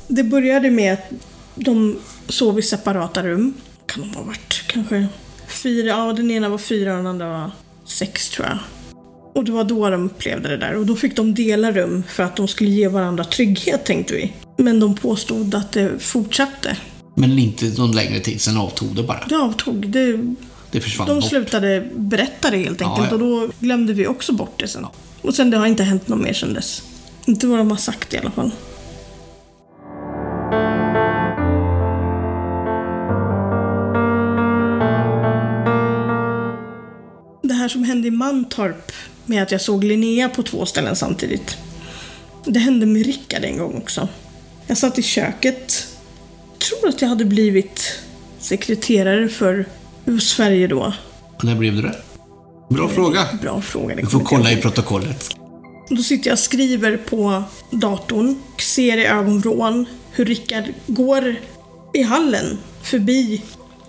Det började med att de sov i separata rum. Kan de ha varit kanske fyra? Ja, den ena var fyra och den andra var sex tror jag. Och det var då de upplevde det där. Och då fick de dela rum för att de skulle ge varandra trygghet tänkte vi. Men de påstod att det fortsatte. Men inte någon längre tid, sen avtog det bara. Det avtog. Det Det försvann De bort. slutade berätta det helt Ja, enkelt ja. och då glömde vi också bort det sen. Och sen det har inte hänt något mer sen dess. Inte vad de har sagt i alla fall. Här som hände i Mantorp med att jag såg Linnea på två ställen samtidigt. Det hände med Rickard en gång också. Jag satt i köket. tror att jag hade blivit sekreterare för Sverige då. När blev det? Bra fråga. Bra fråga. Vi får kolla jag i protokollet. Då sitter jag och skriver på datorn, ser i ögonvrån hur Rickard går i hallen förbi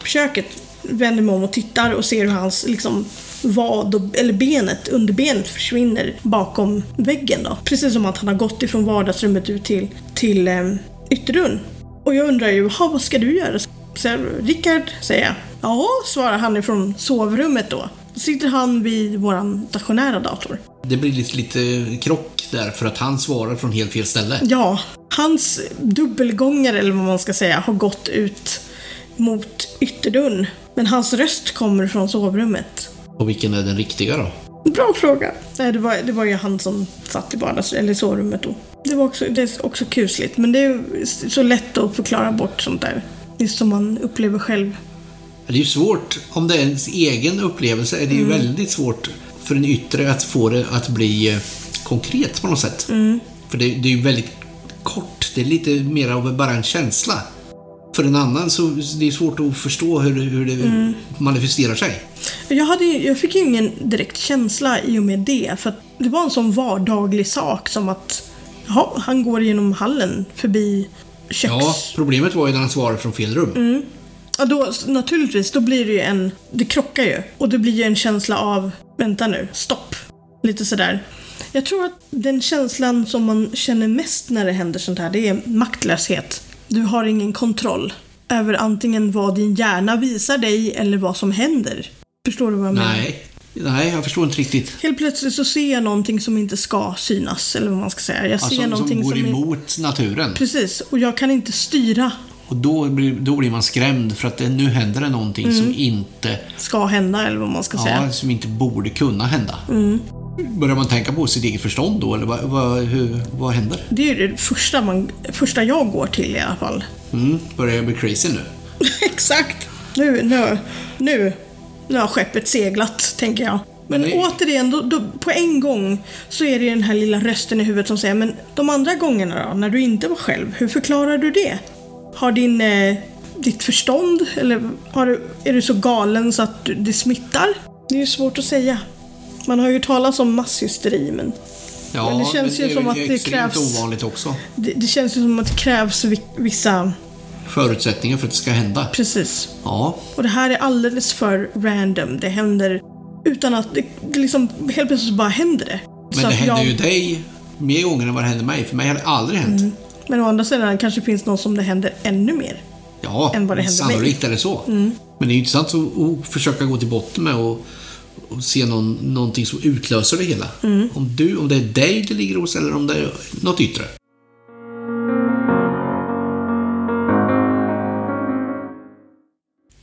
köket, vänder mig om och tittar och ser hur hans liksom vad, och, eller benet, underbenet försvinner bakom väggen då. Precis som att han har gått ifrån vardagsrummet ut till, till eh, ytterdörren. Och jag undrar ju, "Ha, vad ska du göra? Så jag, Rickard, säger jag. Ja, svarar han ifrån sovrummet då. Då sitter han vid våran stationära dator. Det blir lite, lite krock där för att han svarar från helt fel ställe. Ja, hans dubbelgångare, eller vad man ska säga, har gått ut mot ytterdörren. Men hans röst kommer från sovrummet. Och vilken är den riktiga då? Bra fråga. Nej, det var, det var ju han som satt i vardags, eller sovrummet då. Det var också, det är också kusligt, men det är så lätt att förklara bort sånt där. Just som man upplever själv. Det är ju svårt, om det är ens egen upplevelse, är det ju väldigt svårt för en yttre att få det att bli eh, konkret på något sätt. För det, det är ju väldigt kort, det är lite mer av bara en känsla. För en annan så det är svårt att förstå hur, hur det manifesterar sig. Jag, hade, jag fick ju ingen direkt känsla i och med det, för det var en sån vardaglig sak som att jaha, han går genom hallen förbi köks... Ja, problemet var ju när han svarade från fel rum. Ja, då, naturligtvis, då blir det ju en... Det krockar ju. Och det blir ju en känsla av, vänta nu, stopp. Lite sådär. Jag tror att den känslan som man känner mest när det händer sånt här, det är maktlöshet. Du har ingen kontroll över antingen vad din hjärna visar dig eller vad som händer. Förstår du vad jag menar? Nej. Nej, jag förstår inte riktigt. Helt plötsligt så ser jag någonting som inte ska synas, eller vad man ska säga. Jag ser Alltså, som någonting går som... är- emot naturen. Precis, och jag kan inte styra Och då blir, då blir man skrämd för att det, nu händer det någonting som Mm. inte, ska hända, eller vad man ska säga. ja, som inte borde kunna hända. Mm. Börjar man tänka på sitt eget förstånd då, eller vad, vad, hur, vad händer? Det är det första, man, första jag går till i alla fall. Mm, börjar jag bli crazy nu? <laughs> Exakt. Nu, nu, nu, nu har skeppet seglat, tänker jag. Men det- återigen, då, då, på en gång så är det den här lilla rösten i huvudet som säger Men de andra gångerna då, när du inte var själv, hur förklarar du det? Har din, eh, ditt förstånd, eller har du, är du så galen så att du, det smittar? Det är ju svårt att säga. Man har ju talat om masshysteri, men Ja, Men det känns ju är som väl att det krävs- ovanligt också. det, det känns ju som att det krävs vi- vissa... Förutsättningar för att det ska hända. Precis. Ja, Och det här är alldeles för random. Det händer utan att... Det, det liksom, helt plötsligt bara händer det. men så det händer jag, ju dig mer gånger än vad det händer mig. För mig har det aldrig hänt. Men å andra sidan kanske det finns någon som det händer ännu mer. Ja, Än vad det händer mig. sannolikt är det så. Men det är ju intressant att, att försöka gå till botten med och, och se någon, någonting som utlöser det hela. Om, du, om det är dig det ligger hos eller om det är något yttre.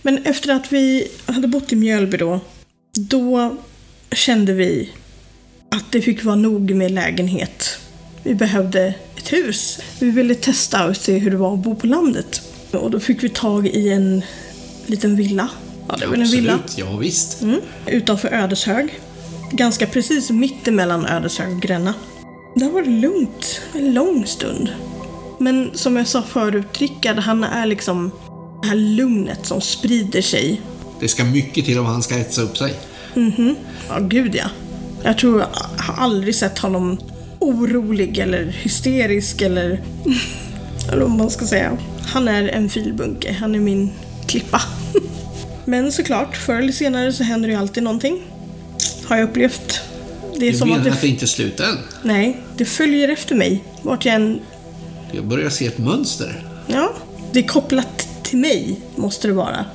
Men efter att vi hade bott i Mjölby då, då kände vi att det fick vara nog med lägenhet. Vi behövde ett hus. Vi ville testa och se hur det var att bo på landet. Och då fick vi tag i en liten villa. Ja, det var en villa. Ja visst. Mm, utanför Ödeshög. Ganska precis mitt emellan Ödeshög och Gränna. Där var det lugnt en lång stund. Men som jag sa förut, Rickard han är liksom det här lugnet som sprider sig. Det ska mycket till om han ska hetsa upp sig. Ja, gud ja. Jag tror jag har aldrig sett honom orolig eller hysterisk eller... <laughs> eller vad man ska säga. Han är en filbunke. Han är min klippa. <laughs> Men såklart, förr eller senare så händer ju alltid någonting. Har jag upplevt. Det är Du som menar att det... att det inte är slut än? Nej, det följer efter mig. Vart jag än... Jag börjar se ett mönster. Ja, det är kopplat till mig, måste det vara.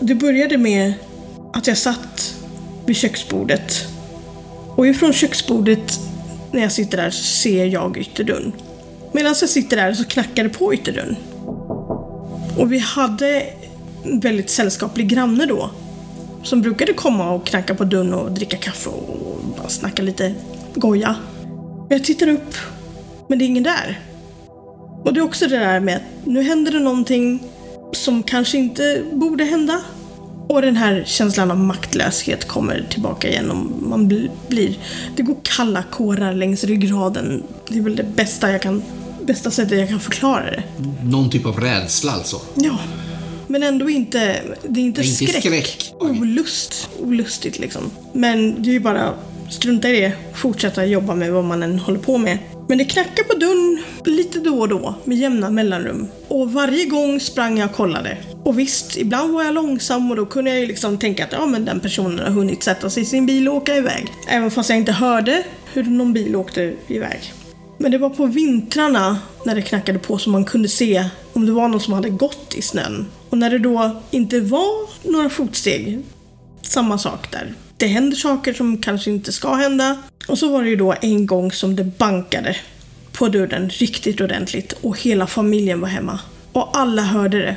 Det började med att jag satt vid köksbordet. Och ifrån köksbordet, när jag sitter där, så ser jag ytterdörren. Medan jag sitter där så knackar det på ytterdörren. Och vi hade väldigt sällskaplig granne då. Som brukade komma och knacka på dörren och dricka kaffe och bara snacka lite goja. Jag tittar upp, men det är ingen där. Och det är också det där med att nu händer det någonting som kanske inte borde hända. Och den här känslan av maktlöshet kommer tillbaka igen och man bl- blir... Det går kalla kårar längs ryggraden. Det är väl det bästa jag kan... Bästa sättet jag kan förklara det. Någon typ av rädsla alltså. Ja. Men ändå inte... Det är inte Det är inte skräck. skräck. Olust. Olustigt liksom. Men det är ju bara strunta i det. Fortsätta jobba med vad man än håller på med. Men det knackar på dörren lite då och då med jämna mellanrum. Och varje gång sprang jag och kollade. Och visst, ibland var jag långsam och då kunde jag ju liksom tänka att ja men den personen har hunnit sätta sig i sin bil och åka iväg. Även fast jag inte hörde hur någon bil åkte iväg. Men det var på vintrarna när det knackade på som man kunde se om det var någon som hade gått i snön. Och när det då inte var några fotsteg, samma sak där. Det händer saker som kanske inte ska hända. Och så var det ju då en gång som det bankade på dörren riktigt ordentligt och hela familjen var hemma. Och alla hörde det.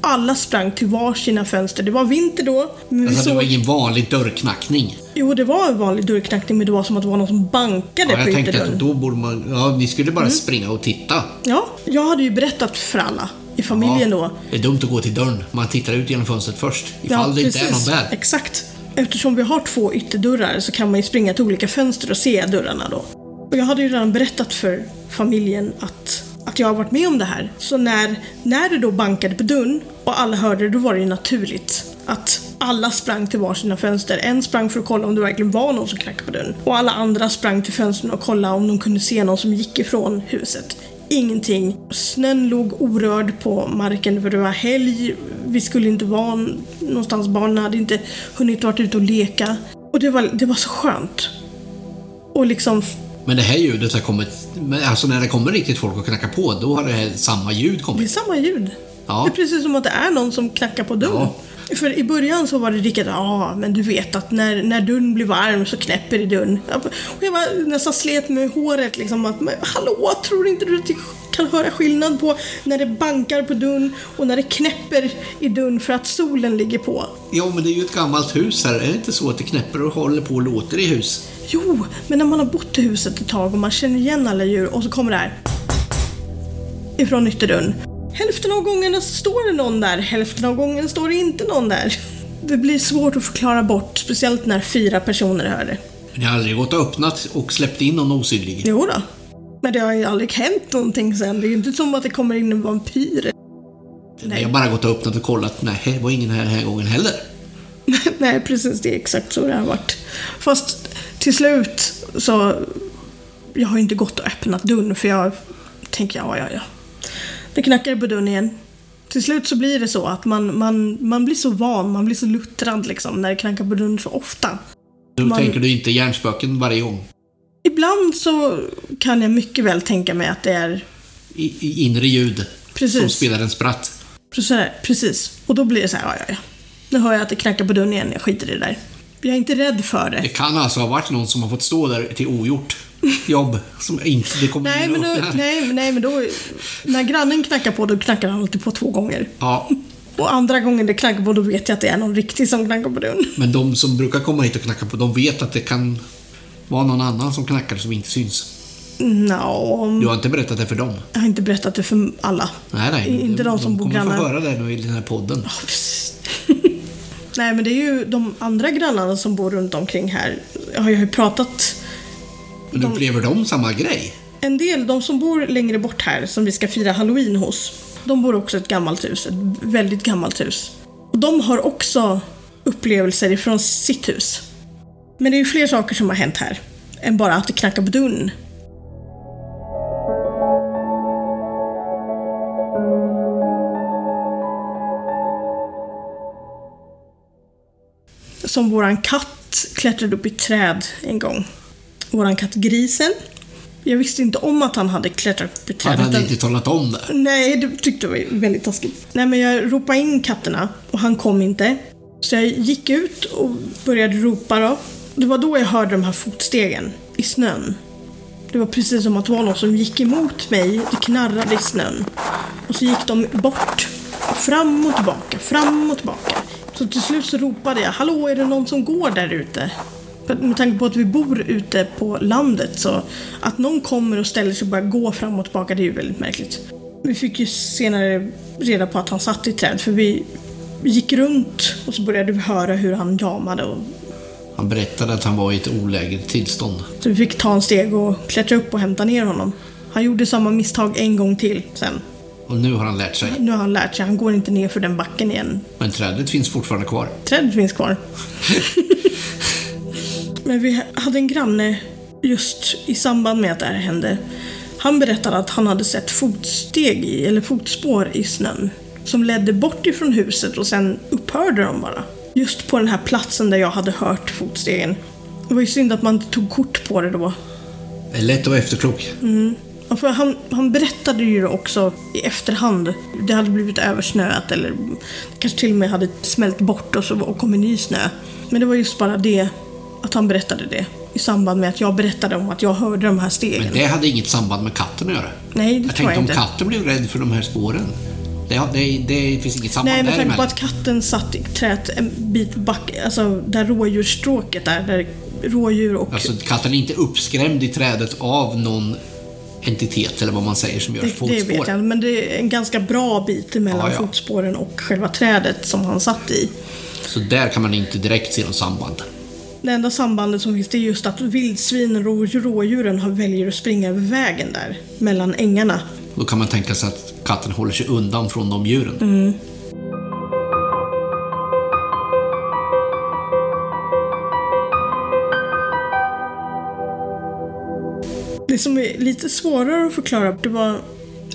Alla sprang till var sina fönster. Det var vinter då. Men vi Alltså, det såg... var ingen vanlig dörrknackning. Jo, det var en vanlig dörrknackning men det var som att det var någon som bankade Ja, på jag tänkte ytterdörren. att då borde man... Ja, ni skulle Mm. bara springa och titta. Ja, jag hade ju berättat för alla i familjen då. Det är dumt att gå till dörren. Man tittar ut genom fönstret först. Ifall det inte är någon där. Exakt. Eftersom vi har två ytterdörrar så kan man ju springa till olika fönster och se dörrarna då. Och jag hade ju redan berättat för familjen att att jag har varit med om det här. Så när, när det då bankade på dörren och alla hörde det, då var det ju naturligt att alla sprang till varsina fönster. En sprang för att kolla om det verkligen var någon som knackade på dörren. Och alla andra sprang till fönstren och kollade om de kunde se någon som gick ifrån huset. Ingenting. Snön låg orörd på marken för det var helg. Vi skulle inte vara någonstans. Barnen hade inte hunnit vara ute och leka. Och det var, det var så skönt. Och liksom Men det här ljudet har kommit... Alltså när det kommer riktigt folk och knackar på, då har det här samma ljud Det är kommit. samma ljud. Ja. Det är precis som att det är någon som knackar på dörren. Ja. För i början så var det riktigt, ja men du vet att när, när dörren blir varm så knäpper det dörren. Och jag var nästan slet med håret liksom att, men hallå, tror inte du att du kan höra skillnad på när det bankar på dörren och när det knäpper i dörren för att solen ligger på? Ja, men det är ju ett gammalt hus här. Är det inte så att det knäpper och håller på och låter i hus? Jo, men när man har bott i huset ett tag och man känner igen alla djur och så kommer det här ifrån ytterdörren. Hälften av gångerna står det någon där, hälften av gångerna står det inte någon där. Det blir svårt att förklara bort, speciellt när fyra personer hör det. Men jag har aldrig gått och öppnat och släppt in någon osynlig. Jo då. Men det har ju aldrig hänt någonting sen. Det är ju inte som att det kommer in en vampyr. Jag har bara gått och öppnat och kollat. Nej, det var ingen här den här gången heller. <laughs> Nej, precis. Det är exakt så det har varit. Fast till slut så... Jag har inte gått och öppnat dörren för jag tänker, ja, ja, ja. Det knackar dörren igen. Till slut så blir det så att man, man, man blir så van, man blir så luttrad liksom när det knackar på dörren så ofta. Då Man- tänker du inte hjärnspöken varje gång. Ibland så kan jag mycket väl tänka mig att det är I, i inre ljud. Precis. Som spelar en spratt. precis, precis. Och då blir det så här, ja, ja, ja. Nu hör jag att det knackar på dörren igen, jag skiter i det där. Jag är inte rädd för Det det. kan alltså ha varit någon som har fått stå där till ogjort jobb. Som inte det kommer Nej men, då, nej, nej, men då... När grannen knackar på, då knackar han alltid på två gånger. Ja, Och andra gången det knackar på, då vet jag att det är någon riktig som knackar på dörren. men de som brukar komma hit och knacka på, de vet att det kan vara någon annan som knackar som inte syns. Nå, Du har inte berättat det för dem? jag har inte berättat det för alla. Nej, nej. Inte de som bor kommer grannar. få höra det nu i den här podden. Precis. <laughs> Nej, men det är ju de andra grannarna som bor runt omkring här. Jag har ju pratat Men upplever de samma grej? En del, de som bor längre bort här, som vi ska fira halloween hos, de bor också i ett gammalt hus. Ett väldigt gammalt hus. Och de har också upplevelser ifrån sitt hus. Men det är ju fler saker som har hänt här, än bara att det knackar på dörren. Som våran katt klättrade upp i träd en gång. Våran katt Grisen. Jag visste inte om att han hade klättrat upp i Han trädet. hade inte talat om det. Nej, det tyckte jag var väldigt taskigt. Nej, men jag ropade in katterna och han kom inte. Så jag gick ut och började ropa då. Det var då jag hörde de här fotstegen i snön. Det var precis som att det var någon som gick emot mig. Det knarrade i snön. Och så gick de bort. Fram och tillbaka, fram och tillbaka. Så till slut så ropade jag, hallå är det någon som går där ute? Med tanke på att vi bor ute på landet så att någon kommer och ställer sig och börjar gå fram och tillbaka det är ju väldigt märkligt. Vi fick ju senare reda på att han satt i träd för vi gick runt och så började vi höra hur han jamade och Han berättade att han var i ett olägligt tillstånd. så vi fick ta en steg och klättra upp och hämta ner honom. Han gjorde samma misstag en gång till sen. Och nu har han lärt sig. Nu har han lärt sig, han går inte ner för den backen igen. Men trädet finns fortfarande kvar. Trädet finns kvar. <laughs> Men vi hade en granne just i samband med att det här hände. Han berättade att han hade sett fotsteg i, eller fotspår i snön. Som ledde bort ifrån huset och sen upphörde de bara. Just på den här platsen där jag hade hört fotstegen. Det var ju synd att man inte tog kort på det då. Det är lätt att vara efterklok. Ja, för han, han berättade ju också i efterhand. Det hade blivit översnöat eller kanske till och med hade smält bort och så och kommit ny snö. Men det var just bara det, att han berättade det. I samband med att jag berättade om att jag hörde de här stegen. Men det hade inget samband med katten att göra. Nej, det Jag tror tänkte jag om inte. katten blev rädd för de här spåren. Det, det, det finns inget samband Nej, med tanke på att katten satt i träet en bit back, alltså där rådjursstråket är, där rådjur och... Alltså katten är inte uppskrämd i trädet av någon entitet eller vad man säger som gör det, det fotspår. vet jag men det är en ganska bra bit mellan Ja, ja. fotspåren och själva trädet som han satt i. Så där kan man inte direkt se något samband. Det enda sambandet som finns det är just att vildsvinen och rådjuren har väljer att springa över vägen där mellan ängarna. Då kan man tänka sig att katten håller sig undan från de djuren. Det som är lite svårare att förklara, det var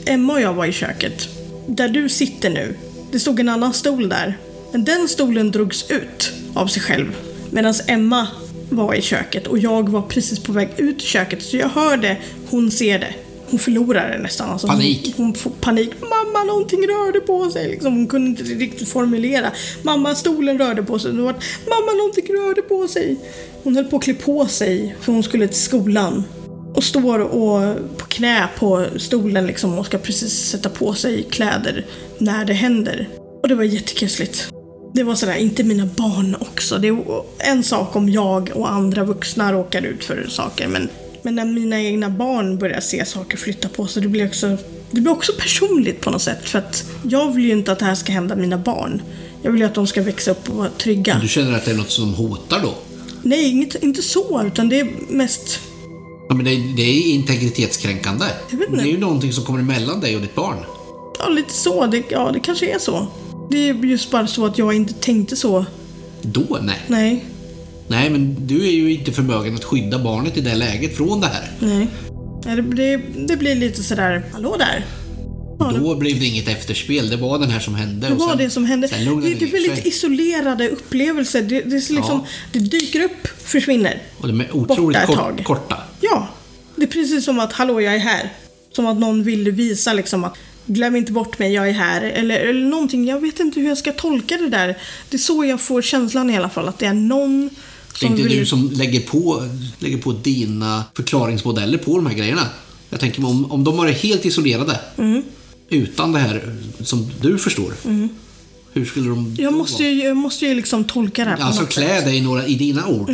Emma och jag var i köket. Där du sitter nu, det stod en annan stol där. Men den stolen drogs ut av sig själv. Medan Emma var i köket och jag var precis på väg ut i köket. Så jag hör det, hon ser det. Hon förlorar det nästan. Alltså Panik. Hon, hon får panik. Mamma, någonting rörde på sig. Liksom, hon kunde inte riktigt formulera. Mamma, stolen rörde på sig. Var, Mamma, någonting rörde på sig. Hon höll på att klä på sig för hon skulle till skolan. Och står och på knä på stolen liksom och ska precis sätta på sig kläder när det händer. Och det var jättekusligt. Det var sådär, inte mina barn också. Det är en sak om jag och andra vuxna råkar ut för saker men, men när mina egna barn börjar se saker flytta på sig, det blir också det blir också personligt på något sätt. För att jag vill ju inte att det här ska hända mina barn. Jag vill ju att de ska växa upp och vara trygga. Du känner att det är något som hotar då? Nej, inget, inte så, utan det är mest Ja, men det, det är integritetskränkande. Det är ju någonting som kommer emellan dig och ditt barn. Ja, lite så. Det, ja, det kanske är så. Det är just bara så att jag inte tänkte så. Då? Nej. Nej, Nej, men du är ju inte förmögen att skydda barnet i det läget från det här. nej. det, det, det blir lite sådär, hallå där. Ja, det, Då blev det inget efterspel. Det var den här som hände. det var sen- det som hände. Det, det väldigt sig. isolerade upplevelser. Det, det, är liksom, Ja. det dyker upp, försvinner. Och de är otroligt kort, korta. Ja, det är precis som att hallå, jag är här. Som att någon ville visa liksom att glöm inte bort mig, jag är här. Eller, eller någonting, jag vet inte hur jag ska tolka det där. Det är så jag får känslan i alla fall, att det är någon Det är som inte vill... du som lägger på, lägger på dina förklaringsmodeller på de här grejerna. Jag tänker mig om, om de var helt isolerade. Mm. Utan det här som du förstår. Hur skulle de Jag måste ju, jag måste ju liksom tolka det här Alltså. Mm. klä dig i, några, i dina ord.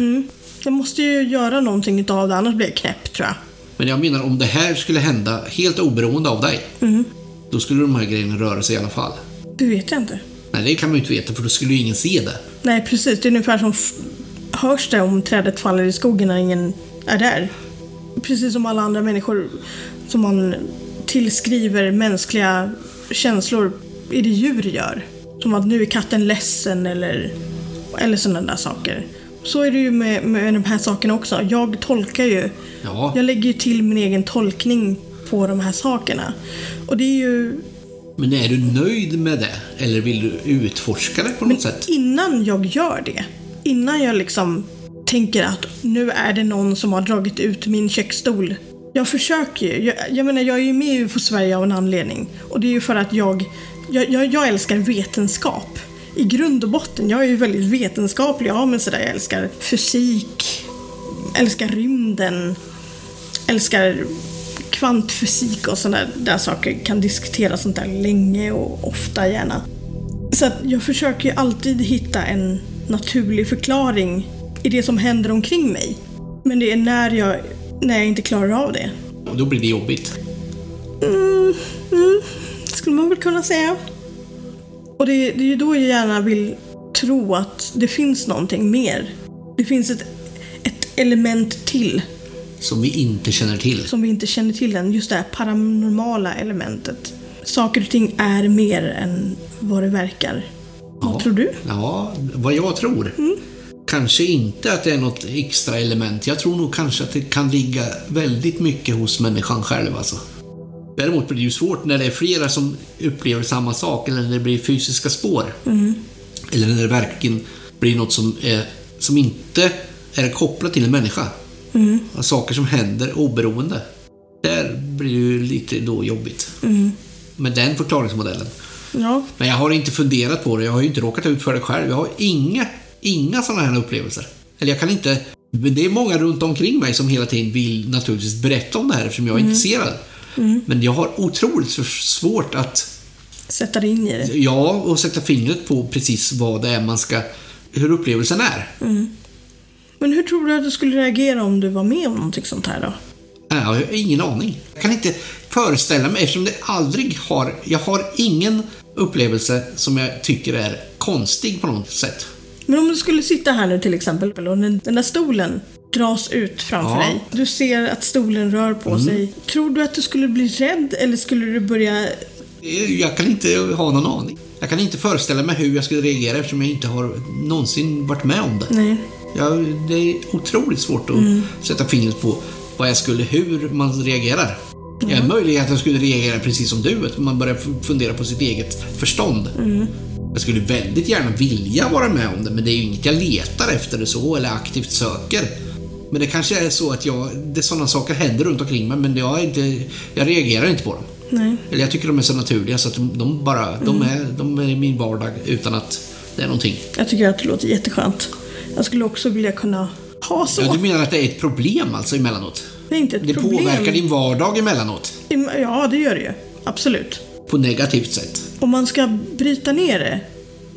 Jag måste ju göra någonting utav det, annars blir jag knäpp tror jag. Men jag menar om det här skulle hända helt oberoende av dig. Mm. Då skulle de här grejerna röra sig i alla fall. Det vet jag inte. Nej, det kan man ju inte veta för då skulle ju ingen se det. Nej, precis. Det är ungefär som hörs det om trädet faller i skogen när ingen är där. Precis som alla andra människor som man tillskriver mänskliga känslor är det djur gör. Som att nu är katten ledsen eller, eller sådana där saker. Så är det ju med, med de här sakerna också. Jag tolkar ju. Ja, Jag lägger ju till min egen tolkning på de här sakerna. Och det är ju men är du nöjd med det? Eller vill du utforska det på något sätt? innan jag gör det, innan jag liksom tänker att nu är det någon som har dragit ut min köksstol. Jag försöker ju. Jag, jag menar, jag är ju med UFO Sverige av en anledning. Och det är ju för att jag, jag, jag, jag älskar vetenskap. I grund och botten, jag är ju väldigt vetenskaplig av mig sådär. Jag älskar fysik, älskar rymden, älskar kvantfysik och sådana där saker. Kan diskutera sånt där länge och ofta gärna. Så att jag försöker ju alltid hitta en naturlig förklaring i det som händer omkring mig. Men det är när jag, när jag inte klarar av det. Och då blir det jobbigt. Mm, mm, skulle man väl kunna säga. Och det, det är ju då jag gärna vill tro att det finns någonting mer. Det finns ett, ett element till Som vi inte känner till. som vi inte känner till än. Just det här paranormala elementet. Saker och ting är mer än vad det verkar. Vad Ja. tror du? Ja, vad jag tror. Kanske inte att det är något extra element. Jag tror nog kanske att det kan ligga väldigt mycket hos människan själv alltså. Däremot blir det ju svårt när det är flera som upplever samma sak eller när det blir fysiska spår. Eller när det verkligen blir något som, är, som inte är kopplat till en människa. Saker som händer oberoende. Där blir det ju lite då jobbigt. Med den förklaringsmodellen. Ja, Men jag har inte funderat på det. Jag har ju inte råkat ut för det själv. Jag har inga, inga sådana här upplevelser. Eller jag kan inte... Men det är många runt omkring mig som hela tiden vill naturligtvis berätta om det här eftersom jag är intresserad. Men jag har otroligt svårt att, sätta dig in i det. ja, och sätta fingret på precis vad det är man ska... Hur upplevelsen är. Men hur tror du att du skulle reagera om du var med om någonting sånt här då? Jag har ingen aning. Jag kan inte föreställa mig eftersom det aldrig har... Jag har ingen upplevelse som jag tycker är konstig på något sätt. Men om du skulle sitta här nu till exempel och den, den där stolen dras ut framför Ja. dig. Du ser att stolen rör på sig. Tror du att du skulle bli rädd eller skulle du börja... Jag kan inte ha någon aning. Jag kan inte föreställa mig hur jag skulle reagera eftersom jag inte har någonsin varit med om det. Nej. Jag, det är otroligt svårt att sätta fingret på vad jag skulle, hur man reagerar. Jag är möjligt att jag skulle reagera precis som du, att man börjar fundera på sitt eget förstånd. Jag skulle väldigt gärna vilja vara med om det, men det är ju inget jag letar efter så, eller aktivt söker. Men det kanske är så att jag, det sådana saker händer runt omkring mig, men jag, inte, jag reagerar inte på dem. Nej. Eller jag tycker de är så naturliga så att de, de bara, de, är, de är min vardag utan att det är någonting. Jag tycker att det låter jätteskönt. Jag skulle också vilja kunna ha så. Ja, du menar att det är ett problem alltså emellanåt? det är inte ett Det problem. påverkar din vardag emellanåt. Ja, det gör det ju. Absolut. På negativt sätt. Om man ska bryta ner det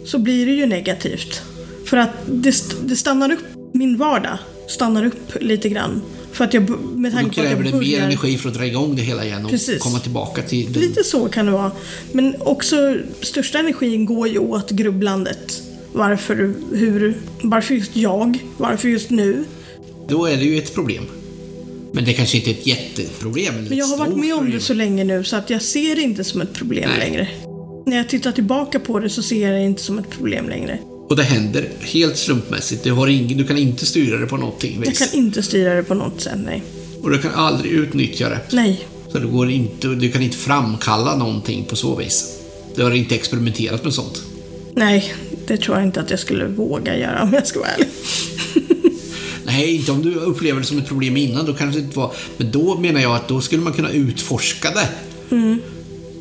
så blir det ju negativt. För att det, det stannar upp, min vardag stannar upp lite grann. För att jag, med tanke på att jag det mer börjar... energi för att dra igång det hela igen och Precis. komma tillbaka till... Den. Lite så kan det vara. Men också största energin går ju åt grubblandet. Varför, hur, varför just jag? Varför just nu? Då är det ju ett problem. Men det kanske inte är ett jätteproblem. Men jag har varit med om det så länge nu så att jag ser det inte som ett problem Nej. längre. När jag tittar tillbaka på det så ser jag det inte som ett problem längre. Och det händer helt slumpmässigt. Du, har ing, du kan inte styra det på någonting Jag vis. kan inte styra det på något sätt, nej. Och du kan aldrig utnyttja det. Nej, Så det går inte, du kan inte framkalla någonting på så vis. Du har inte experimenterat med sånt. Nej. Det tror jag inte att jag skulle våga göra om jag ska vara ärlig. <laughs> Nej, inte om du upplever det som ett problem innan. Då kanske det inte var... Men då menar jag att då skulle man kunna utforska det.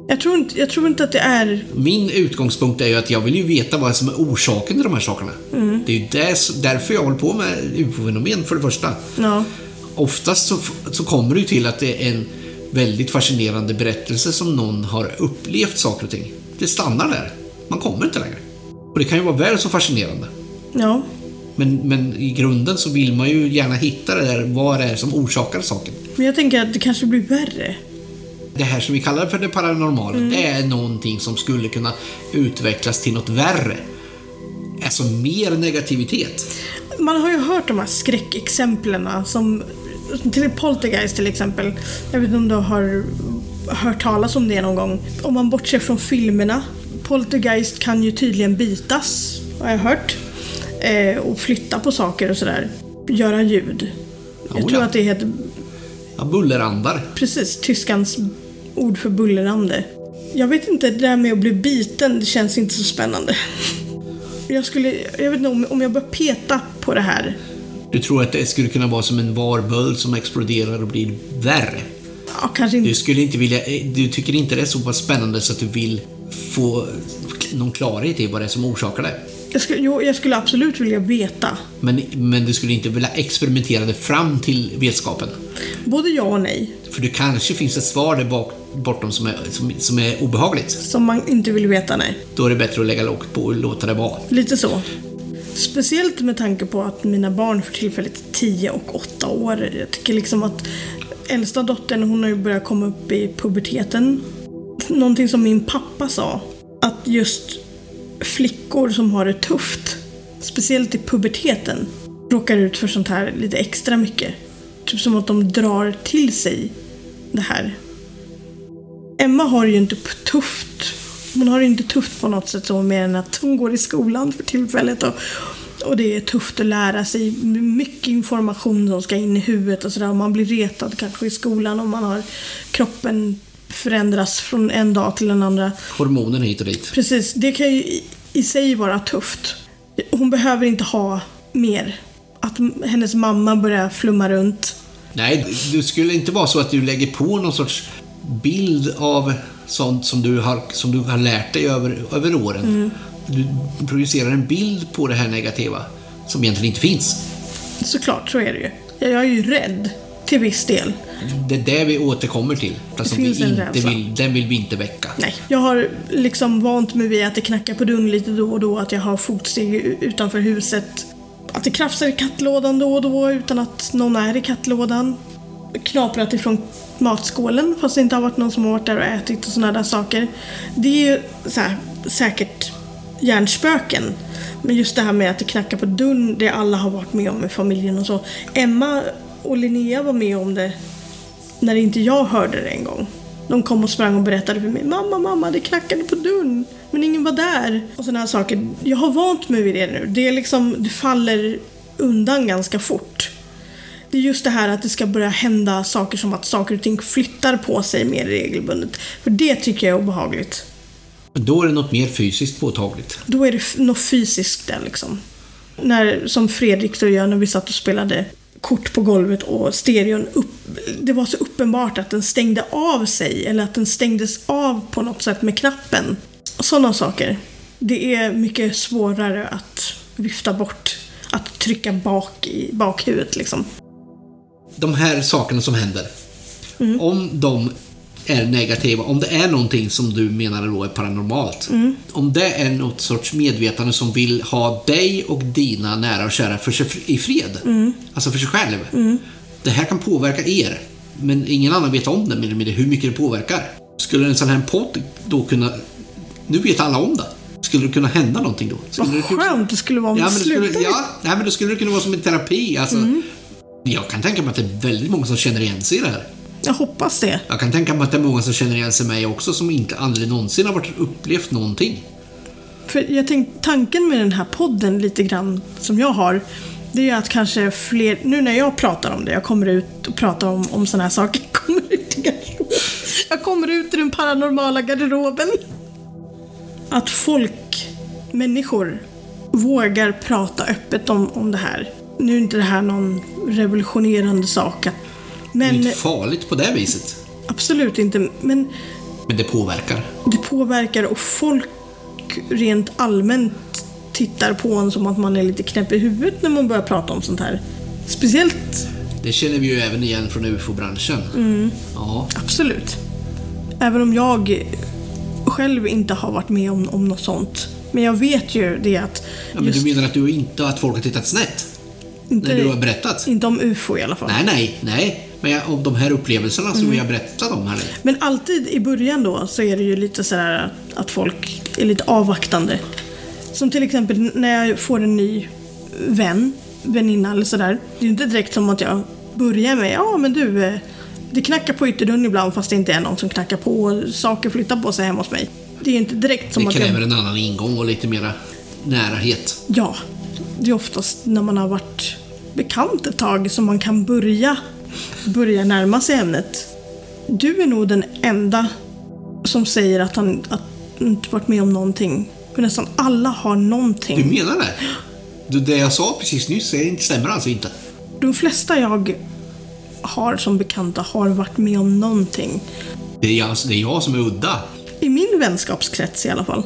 Jag tror inte, jag tror inte att det är... Min utgångspunkt är ju att jag vill ju veta vad som är orsaken till de här sakerna. Det är ju dess, därför jag håller på med UFO-fenomen för det första. Ja, Oftast så, så kommer det ju till att det är en väldigt fascinerande berättelse som någon har upplevt saker och ting. Det stannar där. Man kommer inte längre. Och det kan ju vara väl så fascinerande. ja. Men, men i grunden så vill man ju gärna hitta det där, vad det är som orsakar saken. Men jag tänker att det kanske blir värre. Det här som vi kallar för det paranormala, det är någonting som skulle kunna utvecklas till något värre. Alltså mer negativitet. Man har ju hört de här skräckexemplen som till Poltergeist till exempel. Jag vet inte om du har hört talas om det någon gång. Om man bortser från filmerna. Poltergeist kan ju tydligen bitas, har jag hört. Eh, och flytta på saker och sådär. Göra ljud. Jag Oh, tror ja. att det heter Ja, bullerandar. precis tyskans ord för bullerande. Jag vet inte, det där med att bli biten, det känns inte så spännande. <laughs> Jag skulle, jag vet inte om, om jag börjar peta på det här. Du tror att det skulle kunna vara som en varböld som exploderar och blir värre. Ja, kanske inte. Du skulle inte vilja, du tycker inte det är så pass spännande så att du vill få någon klarhet i vad det är som orsakar det. Jag skulle, jo, jag skulle absolut vilja veta. Men, men du skulle inte vilja experimentera det fram till vetskapen. Både ja och nej. För det kanske finns ett svar där bak, bortom som är, som, som är obehagligt. Som man inte vill veta, nej. Då är det bättre att lägga locket på och låta det vara. Lite så. Speciellt med tanke på att mina barn för tillfället är 10 och 8 år. Jag tycker liksom att äldsta dottern, hon har ju börjat komma upp i puberteten. Någonting som min pappa sa, att just flickor som har det tufft, speciellt i puberteten, råkar ut för sånt här lite extra mycket. Typ som att de drar till sig det här. Emma har det ju inte tufft. Hon har det inte tufft på något sätt så mer än att hon går i skolan för tillfället och, och det är tufft att lära sig. Mycket information som ska in i huvudet och sådär. Man blir retad kanske i skolan om man har kroppen förändras från en dag till den andra. Hormonen hit och dit. Precis, det kan ju i, sig vara tufft. Hon behöver inte ha mer. Att hennes mamma börjar flumma runt. Nej, det skulle inte vara så att du lägger på någon sorts bild av sånt som du har, som du har lärt dig över, över åren. Du projicerar en bild på det här negativa som egentligen inte finns. Såklart, så är det ju. Jag är ju rädd. Till viss del. Det är det vi återkommer till. Fast som vi inte vill, den vill vi inte väcka. Nej. Jag har liksom vant mig vid att det knackar på dörren lite då och då, att jag har fotsteg utanför huset. Att det krafsar i kattlådan då och då utan att någon är i kattlådan. Knaprat ifrån matskålen fast det inte har varit någon som har varit där och ätit och sådana där saker. Det är ju så här, säkert hjärnspöken. Men just det här med att det knackar på dörren, det alla har varit med om i familjen och så. Emma och Linnea var med om det när inte jag hörde det en gång. De kom och sprang och berättade för mig. Mamma, mamma, det knackade på dörren. Men ingen var där. Och sådana här saker. Jag har vant mig vid det nu. Det är liksom, det faller undan ganska fort. Det är just det här att det ska börja hända saker som att saker och ting flyttar på sig mer regelbundet. För det tycker jag är obehagligt. Då är det något mer fysiskt påtagligt. Då är det något fysiskt där liksom. När, som Fredrik och jag när vi satt och spelade kort på golvet och stereon upp, det var så uppenbart att den stängde av sig eller att den stängdes av på något sätt med knappen. Sådana saker. Det är mycket svårare att vifta bort, att trycka bak i bakhuvudet liksom. De här sakerna som händer. Om de är negativa, om det är någonting som du menar då är paranormalt. Om det är något sorts medvetande som vill ha dig och dina nära och kära för sig i fred. Alltså för sig själv. Det här kan påverka er. Men ingen annan vet om det, mer eller mindre, hur mycket det påverkar. Skulle en sån här podd då kunna... Nu vet alla om det. Skulle det kunna hända någonting då? Skulle Vad det kunna- skönt det skulle vara om Ja, men det skulle, ja, nej, men då skulle det kunna vara som en terapi. Alltså, Jag kan tänka mig att det är väldigt många som känner igen sig i det här. Jag hoppas det. Jag kan tänka mig att det är många som känner igen sig mig också som inte aldrig någonsin har varit upplevt någonting. För jag tänkte, tanken med den här podden lite grann som jag har, det är att kanske fler, nu när jag pratar om det, jag kommer ut och pratar om, om sådana här saker, <laughs> jag kommer ut i garderoben. Jag kommer ut i den paranormala garderoben. Att folk, människor, vågar prata öppet om, om det här. Nu är inte det här någon revolutionerande sak, att- Det är men inte farligt på det viset. absolut inte. Men Men det påverkar. det påverkar och folk rent allmänt tittar på en som att man är lite knäpp i huvudet när man börjar prata om sånt här. Speciellt, Det känner vi ju även igen från UFO-branschen. Ja, absolut. Även om jag själv inte har varit med om, om något sånt. Men jag vet ju det att ja men du menar att du inte att folk har tittat snett? När du har inte, berättat? inte om UFO i alla fall. Nej, nej, nej. Jag, om de här upplevelserna som vi har berättat om här nu. Men alltid i början då så är det ju lite sådär att folk är lite avvaktande. Som till exempel när jag får en ny vän, väninna eller sådär. Det är ju inte direkt som att jag börjar med ja men du, eh, det knackar på ytterdörren ibland fast det inte är någon som knackar på och saker flyttar på sig hemma hos mig. Det är ju inte direkt som Det att kräver jag... en annan ingång och lite mera närhet. Ja, det är oftast när man har varit bekant ett tag som man kan börja, börja närma sig ämnet. Du är nog den enda som säger att han att han inte varit med om någonting. För nästan alla har Du någonting. menar det? Du, det jag sa precis nyss inte stämmer alltså inte. De flesta jag har som bekanta har varit med om någonting. Det är, jag, det är jag som är udda. I min vänskapskrets i alla fall.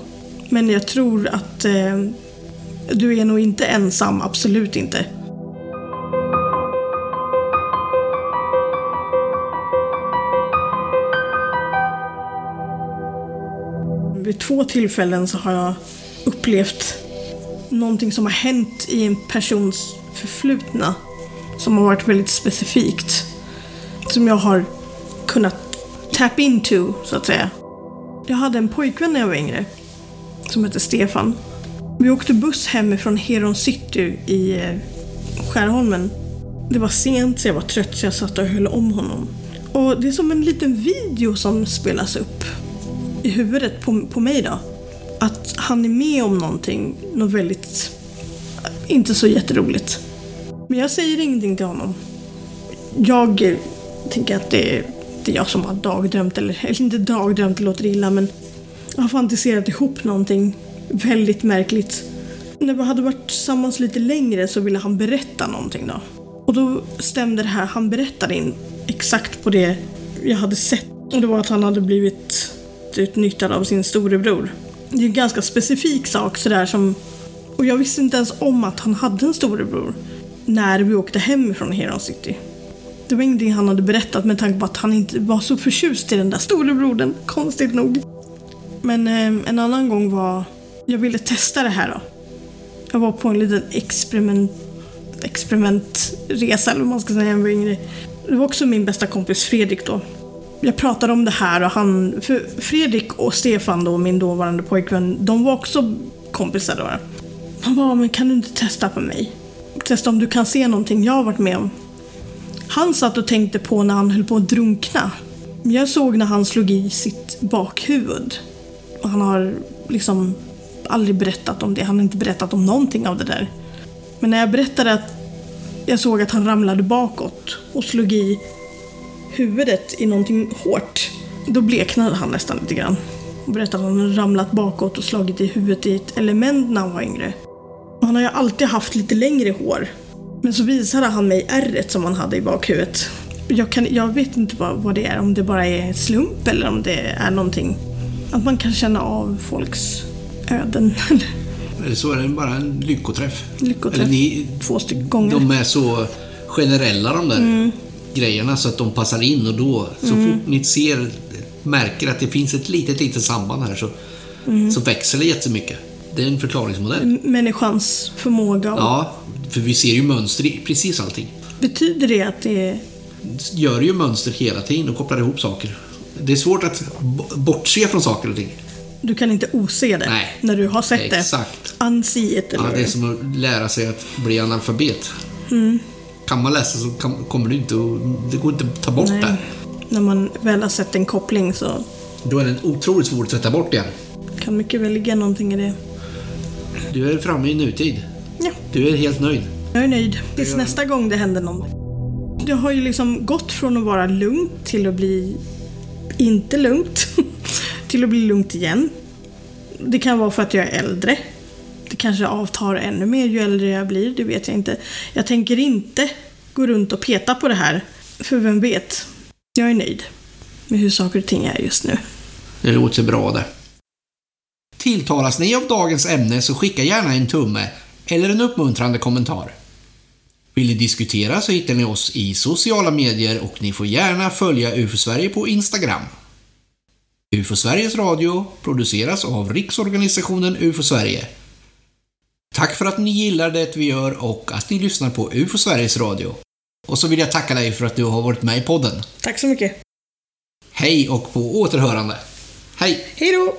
Men jag tror att eh, du är nog inte ensam, absolut inte. Vid två tillfällen så har jag upplevt någonting som har hänt i en persons förflutna. Som har varit väldigt specifikt. Som jag har kunnat tap into, så att säga. Jag hade en pojkvän när jag var yngre. Som hette Stefan. Vi åkte buss hemifrån Heron City i eh, Skärholmen. Det var sent så jag var trött så jag satt och höll om honom. Och det är som en liten video som spelas upp i huvudet på, på mig då. Att han är med om någonting, något väldigt, inte så jätteroligt. Men jag säger ingenting till honom. Jag tänker att det är, det är jag som har dagdrömt, eller, eller inte dagdrömt, det låter illa, men jag har fantiserat ihop någonting väldigt märkligt. När vi hade varit tillsammans lite längre så ville han berätta någonting då. Och då stämde det här han berättade in exakt på det jag hade sett. Och det var att han hade blivit utnyttjad av sin storebror. Det är en ganska specifik sak sådär som... Och jag visste inte ens om att han hade en storebror när vi åkte hem från Heron City. Det var ingenting han hade berättat med tanke på att han inte var så förtjust i den där storebrodern, konstigt nog. Men eh, en annan gång var... Jag ville testa det här då. Jag var på en liten experiment, experimentresa, eller vad man ska säga, när jag var yngre. Det var också min bästa kompis Fredrik då. Jag pratade om det här och han... För Fredrik och Stefan då, min dåvarande pojkvän, de var också kompisar då. Han bara, men kan du inte testa på mig? Testa om du kan se någonting jag har varit med om. Han satt och tänkte på när han höll på att drunkna. Jag såg när han slog i sitt bakhuvud. Och han har liksom aldrig berättat om det. Han har inte berättat om någonting av det där. Men när jag berättade att jag såg att han ramlade bakåt och slog i huvudet i någonting hårt. Då bleknade han nästan lite grann. Och berättade att han hade ramlat bakåt och slagit i huvudet i ett element när han var yngre. Och han har ju alltid haft lite längre hår. Men så visade han mig ärret som han hade i bakhuvudet. Jag, kan, jag vet inte vad, vad det är, om det bara är slump eller om det är någonting. Att man kan känna av folks öden. Eller så är det bara en lyckoträff. Lyckoträff. Eller ni, Två stycken gånger. de är så generella de där Mm. Grejerna så att de passar in och då, så fort ni ser, märker att det finns ett litet, litet samband här så, Mm. så växer det jättemycket. Det är en förklaringsmodell. Människans förmåga. och- Ja, för vi ser ju mönster i precis allting. Betyder det att det är... Gör ju mönster hela tiden och kopplar ihop saker. Det är svårt att bortse från saker och ting. Du kan inte ose det Nej. när du har sett det? Exakt. Unsee it, eller? Ja, det är som att lära sig att bli analfabet. Mm. Kan man läsa så kan, kommer du inte att, Det går inte att ta bort Nej. det. När man väl har sett en koppling så Då är det otroligt svårt att sätta bort igen. kan mycket väl ligga någonting i det. Du är framme i nutid. Ja, Du är helt nöjd. jag är nöjd. Tills nästa gång det händer något. Det har ju liksom gått från att vara lugnt till att bli inte lugnt. <laughs> till att bli lugnt igen. Det kan vara för att jag är äldre. Det kanske avtar ännu mer ju äldre jag blir, det vet jag inte. Jag tänker inte gå runt och peta på det här. För vem vet? Jag är nöjd med hur saker och ting är just nu. Det låter bra det. Tilltalas ni av dagens ämne så skicka gärna en tumme eller en uppmuntrande kommentar. Vill ni diskutera så hittar ni oss i sociala medier och ni får gärna följa UFO Sverige på Instagram. UFO Sveriges Radio produceras av Riksorganisationen UFO Sverige. Tack för att ni gillar det vi gör och att ni lyssnar på UFO Sveriges Radio. Och så vill jag tacka dig för att du har varit med i podden. Tack så mycket. Hej och på återhörande. Hej! Hej då!